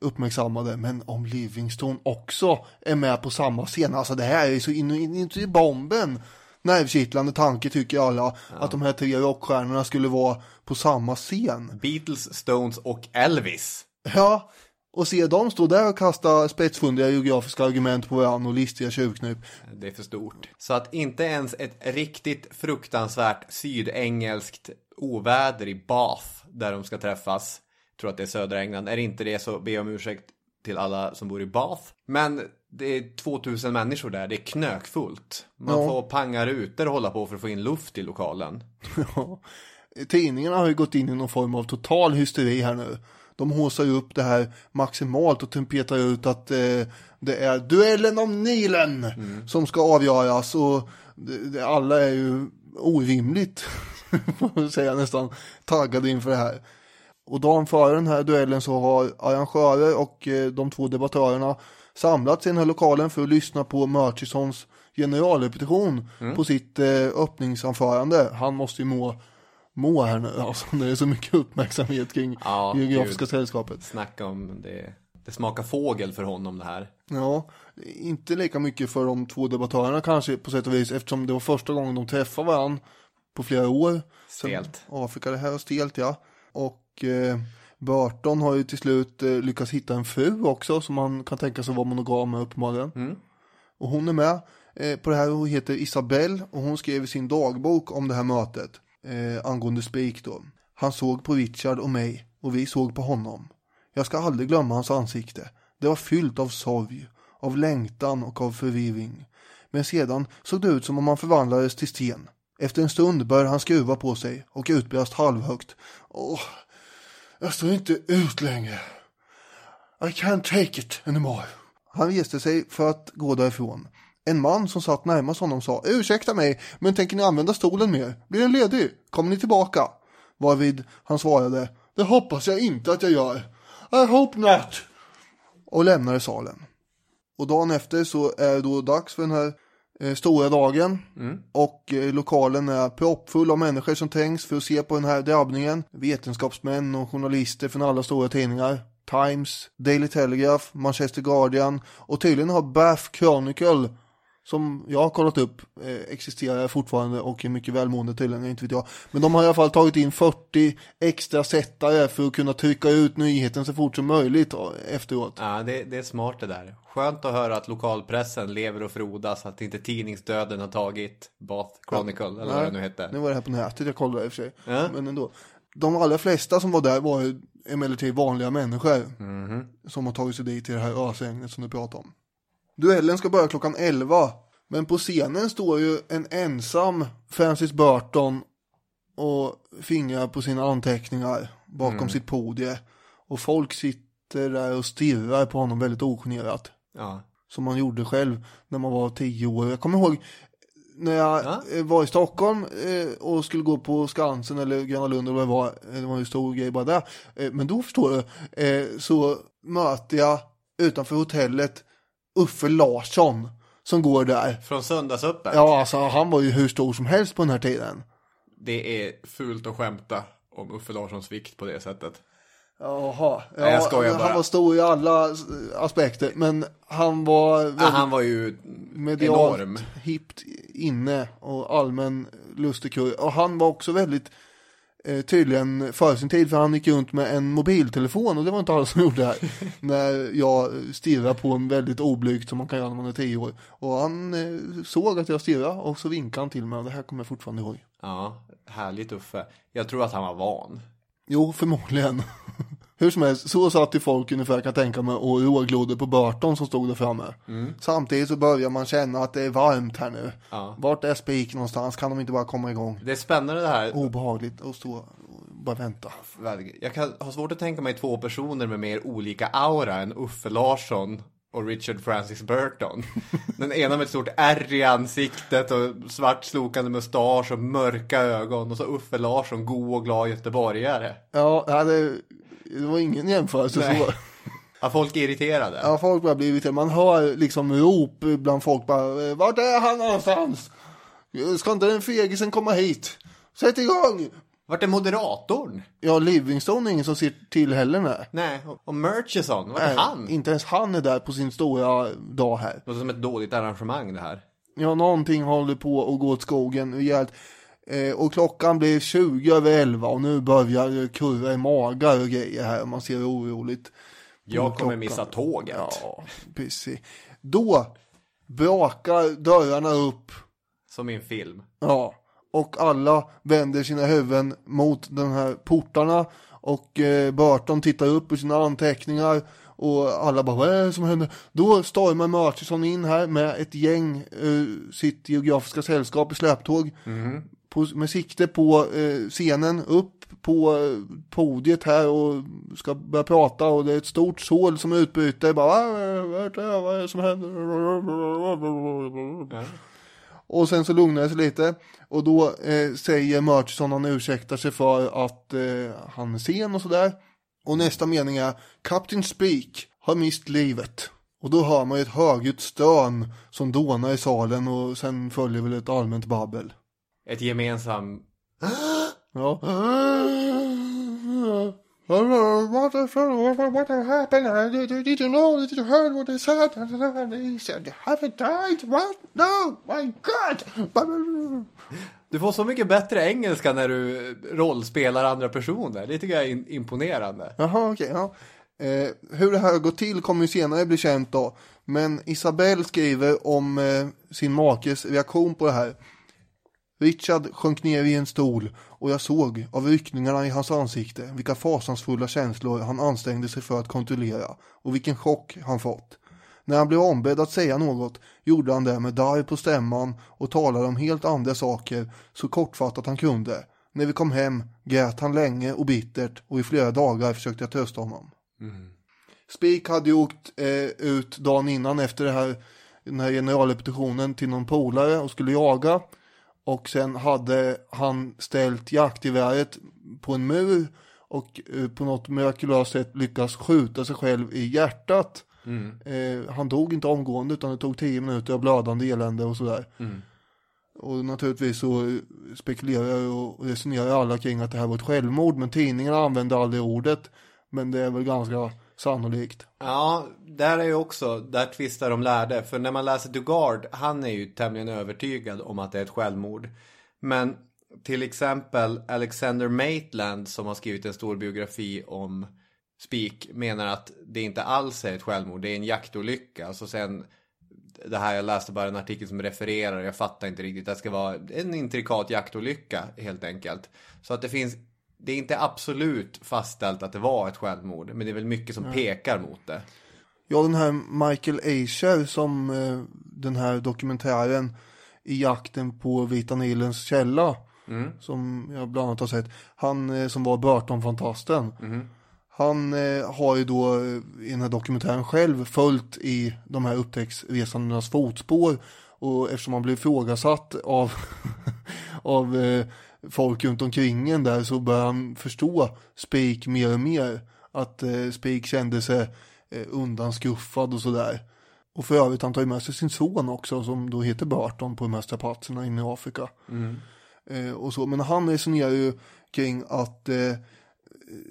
uppmärksammade. Men om Livingstone också är med på samma scen. Alltså det här är ju så in, in, in i bomben. Nervkittlande tanke tycker alla. Ja. Att de här tre rockstjärnorna skulle vara på samma scen. Beatles, Stones och Elvis. Ja, och se dem stå där och kasta spetsfundiga geografiska argument på varandra och listiga tjuvknep. Det är för stort. Så att inte ens ett riktigt fruktansvärt sydengelskt oväder i Bath, där de ska träffas, tror att det är södra England, är inte det så be om ursäkt till alla som bor i Bath. Men det är 2000 människor där, det är knökfullt. Man Ja. får panga rutor och hålla på för att få in luft i lokalen. Ja. Tidningarna har ju gått in i någon form av total hysteri här nu. De håsar ju upp det här maximalt och trumpetar ut att eh, det är duellen om Nilen som ska avgöras och det, det, alla är ju orimligt, får man säga nästan, taggade inför det här. Och dagen före den här duellen så har arrangörer och eh, de två debattörerna samlats i den här lokalen för att lyssna på Murchisons generalrepetition Mm. på sitt eh, öppningsanförande. Han måste ju må, må här nu, alltså det är så mycket uppmärksamhet kring Ja, Geografiska gud. sällskapet. Snacka om det. Det smakar fågel för honom det här. Ja, inte lika mycket för de två debattörerna kanske på sätt och vis eftersom det var första gången de träffade varandra på flera år. Stelt. Sen Afrika, det här är stelt ja. Och eh, Burton har ju till slut eh, lyckats hitta en fru också som man kan tänka sig vara monogam med uppenbarligen. Mm. Och hon är med eh, på det här, hon heter Isabelle och hon skrev i sin dagbok om det här mötet angående Speak då. Han såg på Richard och mig och vi såg på honom. Jag ska aldrig glömma hans ansikte. Det var fyllt av sorg, av längtan och av förvirring. Men sedan såg det ut som om han förvandlades till sten. Efter en stund började han skruva på sig och utbrast halvhögt. Åh, jag står inte ut längre. I can't take it anymore. Han reste sig för att gå därifrån. En man som satt närmast honom sa Ursäkta mig, men tänker ni använda stolen mer? Blir den ledig? Kommer ni tillbaka? Varvid han svarade Det hoppas jag inte att jag gör. I hope not. Och lämnade salen. Och dagen efter så är det då dags för den här stora dagen. Och eh, lokalen är proppfull av människor som trängs för att se på den här drabbningen. Vetenskapsmän och journalister från alla stora tidningar. Times, Daily Telegraph, Manchester Guardian och tydligen har Bath Chronicle som jag har kollat upp eh, existerar fortfarande och är mycket välmående tydligen, inte vet jag. Men de har i alla fall tagit in 40 extra sättare för att kunna trycka ut nyheten så fort som möjligt eh, efteråt. Ja, det, det är smart det där. Skönt att höra att lokalpressen lever och frodas, att inte tidningsdöden har tagit Bath Chronicle, eller vad det nu hette. Nu var det här på nätet jag kollade i och för sig. Ja. Men ändå. De allra flesta som var där var ju emellertid vanliga människor. Mhm. Som har tagit sig dit till det här ösregnet som du pratar om. Duellen ska börja klockan 11. Men på scenen står ju en ensam Francis Burton och fingrar på sina anteckningar bakom Mm. sitt podie. Och folk sitter där och stirrar på honom väldigt ogenerat. Ja. Som man gjorde själv när man var tio år. Jag kommer ihåg när jag eh, var i Stockholm eh, och skulle gå på Skansen eller Gröna Lund eller vad det var. Det var en stor grej bara där. Eh, Men då förstår du, så möter jag utanför hotellet Uffe Larsson som går där. Från Söndagsöppet? Ja, alltså han var ju hur stor som helst på den här tiden. Det är fult att skämta om Uffe Larssons vikt på det sättet. Jaha, Nej, jag skojar bara. han var stor i alla aspekter, men han var Ja, han var ju enorm. hippt inne och allmän lustigkurre. Och han var också väldigt eh, tydligen före sin tid, för han gick runt med en mobiltelefon och det var inte alla som gjorde det här. när jag stirrade på en väldigt oblygt som man kan göra när man är tio år. Och han eh, såg att jag stirrade och så vinkade han till mig och det här kommer jag fortfarande ihåg. Ja, härligt Uffe. Jag tror att han var van. Jo, förmodligen. Hur som helst, så satt ju folk ungefär kan tänka mig och råglodde på Burton som stod där framme. Mm. Samtidigt så börjar man känna att det är varmt här nu. Ja. Vart är Spik någonstans? Kan de inte bara komma igång? Det är spännande det här. Obehagligt att stå och bara vänta. Jag kan ha svårt att tänka mig två personer med mer olika aura än Uffe Larsson och Richard Francis Burton. Den ena med ett stort ärr i ansiktet och svart slokande mustasch och mörka ögon och så Uffe Larsson, god och glad göteborgare. Ja, det, det var ingen jämförelse Nej. så. Ja, folk är irriterade. Ja, folk börjar bli irriterade. Man hör liksom rop bland folk bara, "Eh, vart är han någonstans? Ska inte den fegisen komma hit? Sätt igång! Vart är moderatorn? Ja, Livingstone är ingen som ser till heller nej. Nej, och Murchison, vart är Nej, han? Inte ens han är där på sin stora dag här. Det låter som ett dåligt arrangemang det här. Ja, någonting håller på att gå åt skogen rejält. Eh, och klockan blir 20 över 11 och nu börjar kurra i magar och grejer här. Man ser oroligt. Jag kommer klockan. missa tåget. Ja, precis. Då brakar dörrarna upp. Som i en film. Ja, och alla vänder sina huvuden mot de här portarna. Och eh, Burton tittar upp ur sina anteckningar. Och alla bara, vad är det som händer? Då stormar Murchison in här med ett gäng, eh, sitt geografiska sällskap i släptåg. På, med sikte på eh, scenen, upp på eh, podiet här och ska börja prata och det är ett stort sål som utbryter. Bara, "Ah, vad är det, vad är det som händer? Och sen så lugnar det sig lite. Och då eh, säger Murchison han ursäktar sig för att eh, han är sen och sådär. Och nästa mening är Captain Speak har mist livet. Och då hör man ju ett högljutt stön som dånar i salen och sen följer väl ett allmänt babbel. Ett gemensamt... Ja. What, what, what happened? Did, you know? Did you heard what they said? He said, you haven't died? What? No, my God! Du får så mycket bättre engelska när du rollspelar andra personer. Det tycker jag är imponerande. Jaha, okej. ja. Eh, hur det här gått till kommer ju senare bli känt då. Men Isabelle skriver om eh, sin makes reaktion på det här. Richard sjönk ner i en stol och jag såg av ryckningarna i hans ansikte vilka fasansfulla känslor han ansträngde sig för att kontrollera och vilken chock han fått. När han blev ombedd att säga något gjorde han det med darr på stämman och talade om helt andra saker så kortfattat han kunde. När vi kom hem grät han länge och bittert och i flera dagar försökte jag trösta honom. Spik hade ju åkt eh, ut dagen innan efter det här, den här generalrepetitionen till någon polare och skulle jaga. Och sen hade han ställt jaktgeväret på en mur och eh, på något mirakulöst sätt lyckats skjuta sig själv i hjärtat. Mm. Eh, han dog inte omgående utan det tog tio minuter av blödande elände och sådär. Mm. Och naturligtvis så spekulerar och resonerar alla kring att det här var ett självmord. Men tidningarna använder aldrig ordet. Men det är väl ganska sannolikt. Ja, där är ju också, där tvistar de lärde. För när man läser Dugard, han är ju tämligen övertygad om att det är ett självmord. Men till exempel Alexander Maitland som har skrivit en stor biografi om Spik menar att det inte alls är ett självmord, det är en jaktolycka. Så sen, det här jag läste bara en artikel som refererar, jag fattar inte riktigt, det ska vara en intrikat jaktolycka helt enkelt. Så att det finns, det är inte absolut fastställt att det var ett självmord, men det är väl mycket som Nej. pekar mot det. Ja, den här Michael Asher som eh, den här dokumentären i jakten på Vita Nilens källa. Mm. Som jag bland annat har sett. Han eh, som var Burton-fantasten. Mhm. Han eh, har ju då eh, i den här dokumentären själv följt i de här upptäcktsresandenas fotspår. Och eftersom han blev ifrågasatt av, av eh, folk runt omkring en där så börjar han förstå Spik mer och mer. Att eh, Spik kände sig eh, undanskuffad och sådär. Och för övrigt han tar ju med sig sin son också som då heter Burton på de här strapatserna inne i Afrika. Mm. Eh, och så. Men han resonerar ju kring att eh,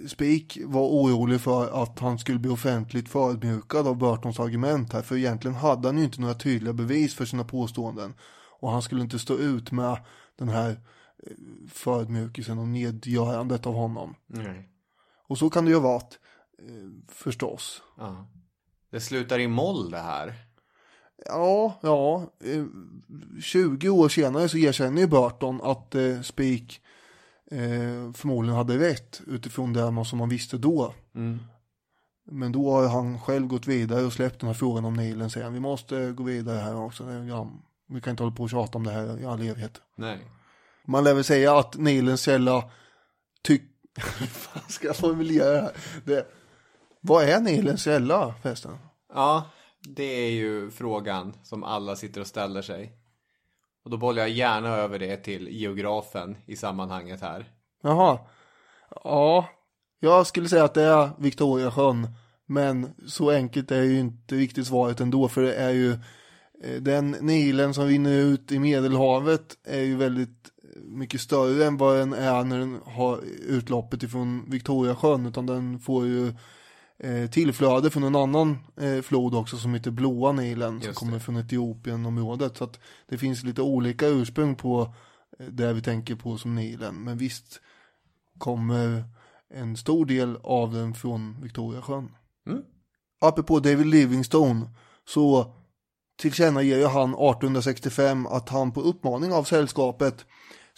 Spik var orolig för att han skulle bli offentligt förödmjukad av Burtons argument här. För egentligen hade han ju inte några tydliga bevis för sina påståenden. Och han skulle inte stå ut med den här förödmjukelsen och nedgörandet av honom. Nej. Och så kan det ju ha varit, eh, förstås. Ja. Det slutar i moll det här. Ja, ja. Eh, 20 år senare så erkänner ju Burton att eh, Spik eh, förmodligen hade rätt utifrån det som man visste då. Mm. Men då har han själv gått vidare och släppt den här frågan om Nilen han. Vi måste gå vidare här också. Vi kan inte hålla på och tjata om det här i all evighet. Nej. Man lär väl säga att Nilens källa tyck... Hur ska jag formulera det här? Det... Vad är Nilens källa förresten? Ja, det är ju frågan som alla sitter och ställer sig. Och då bollar jag gärna över det till geografen i sammanhanget här. Jaha. Ja, jag skulle säga att det är Victoriasjön. Men så enkelt är ju inte riktigt svaret ändå. För det är ju eh, den Nilen som rinner ut i Medelhavet är ju väldigt mycket större än vad den är när den har utloppet ifrån Victoriasjön. Utan den får ju eh, tillflöde från en annan eh, flod också som heter Blåa Nilen. Som kommer från Etiopien-området. Så att det finns lite olika ursprung på eh, det vi tänker på som Nilen. Men visst kommer en stor del av den från Victoriasjön. Mm. Apropå David Livingstone så tillkännager han 1865 att han på uppmaning av sällskapet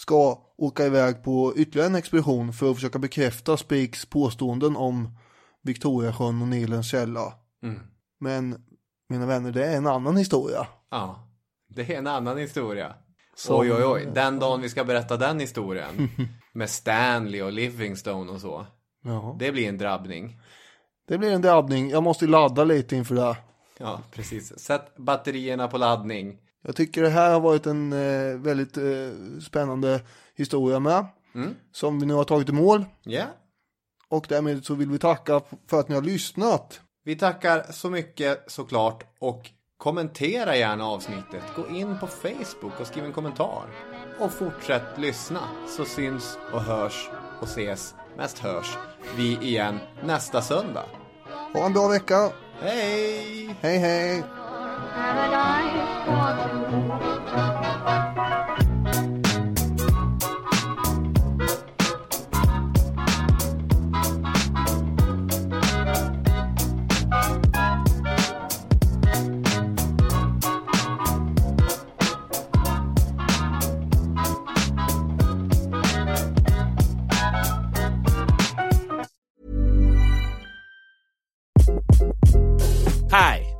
ska åka iväg på ytterligare en expedition för att försöka bekräfta Speaks påståenden om Victoriasjön och Nilens källa. Mm. Men mina vänner, det är en annan historia. Ja, det är en annan historia. Som- Oj, oj, oj. Den dagen vi ska berätta den historien. med Stanley och Livingstone och så. Ja. Det blir en drabbning. Det blir en drabbning. Jag måste ladda lite inför det. Ja, precis. Sätt batterierna på laddning. Jag tycker det här har varit en eh, väldigt eh, spännande historia med. Mm. Som vi nu har tagit i mål. Ja. Och därmed så vill vi tacka för att ni har lyssnat. Vi tackar så mycket såklart och kommentera gärna avsnittet. Gå in på Facebook och skriv en kommentar. Och fortsätt lyssna så syns och hörs och ses, mest hörs, vi igen nästa söndag. Ha en bra vecka. Hej! Hej hej! Paradise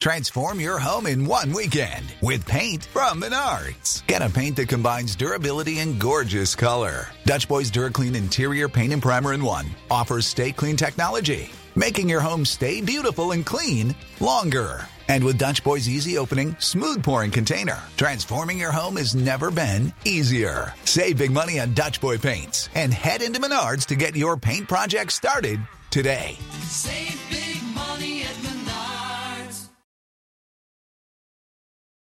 Transform your home in one weekend with paint from Menards. Get a paint that combines durability and gorgeous color. Dutch Boys DuraClean Interior Paint and Primer in One offers stay clean technology, making your home stay beautiful and clean longer. And with Dutch Boy's easy opening, smooth pouring container, transforming your home has never been easier. Save big money on Dutch Boy paints and head into Menards to get your paint project started today. Save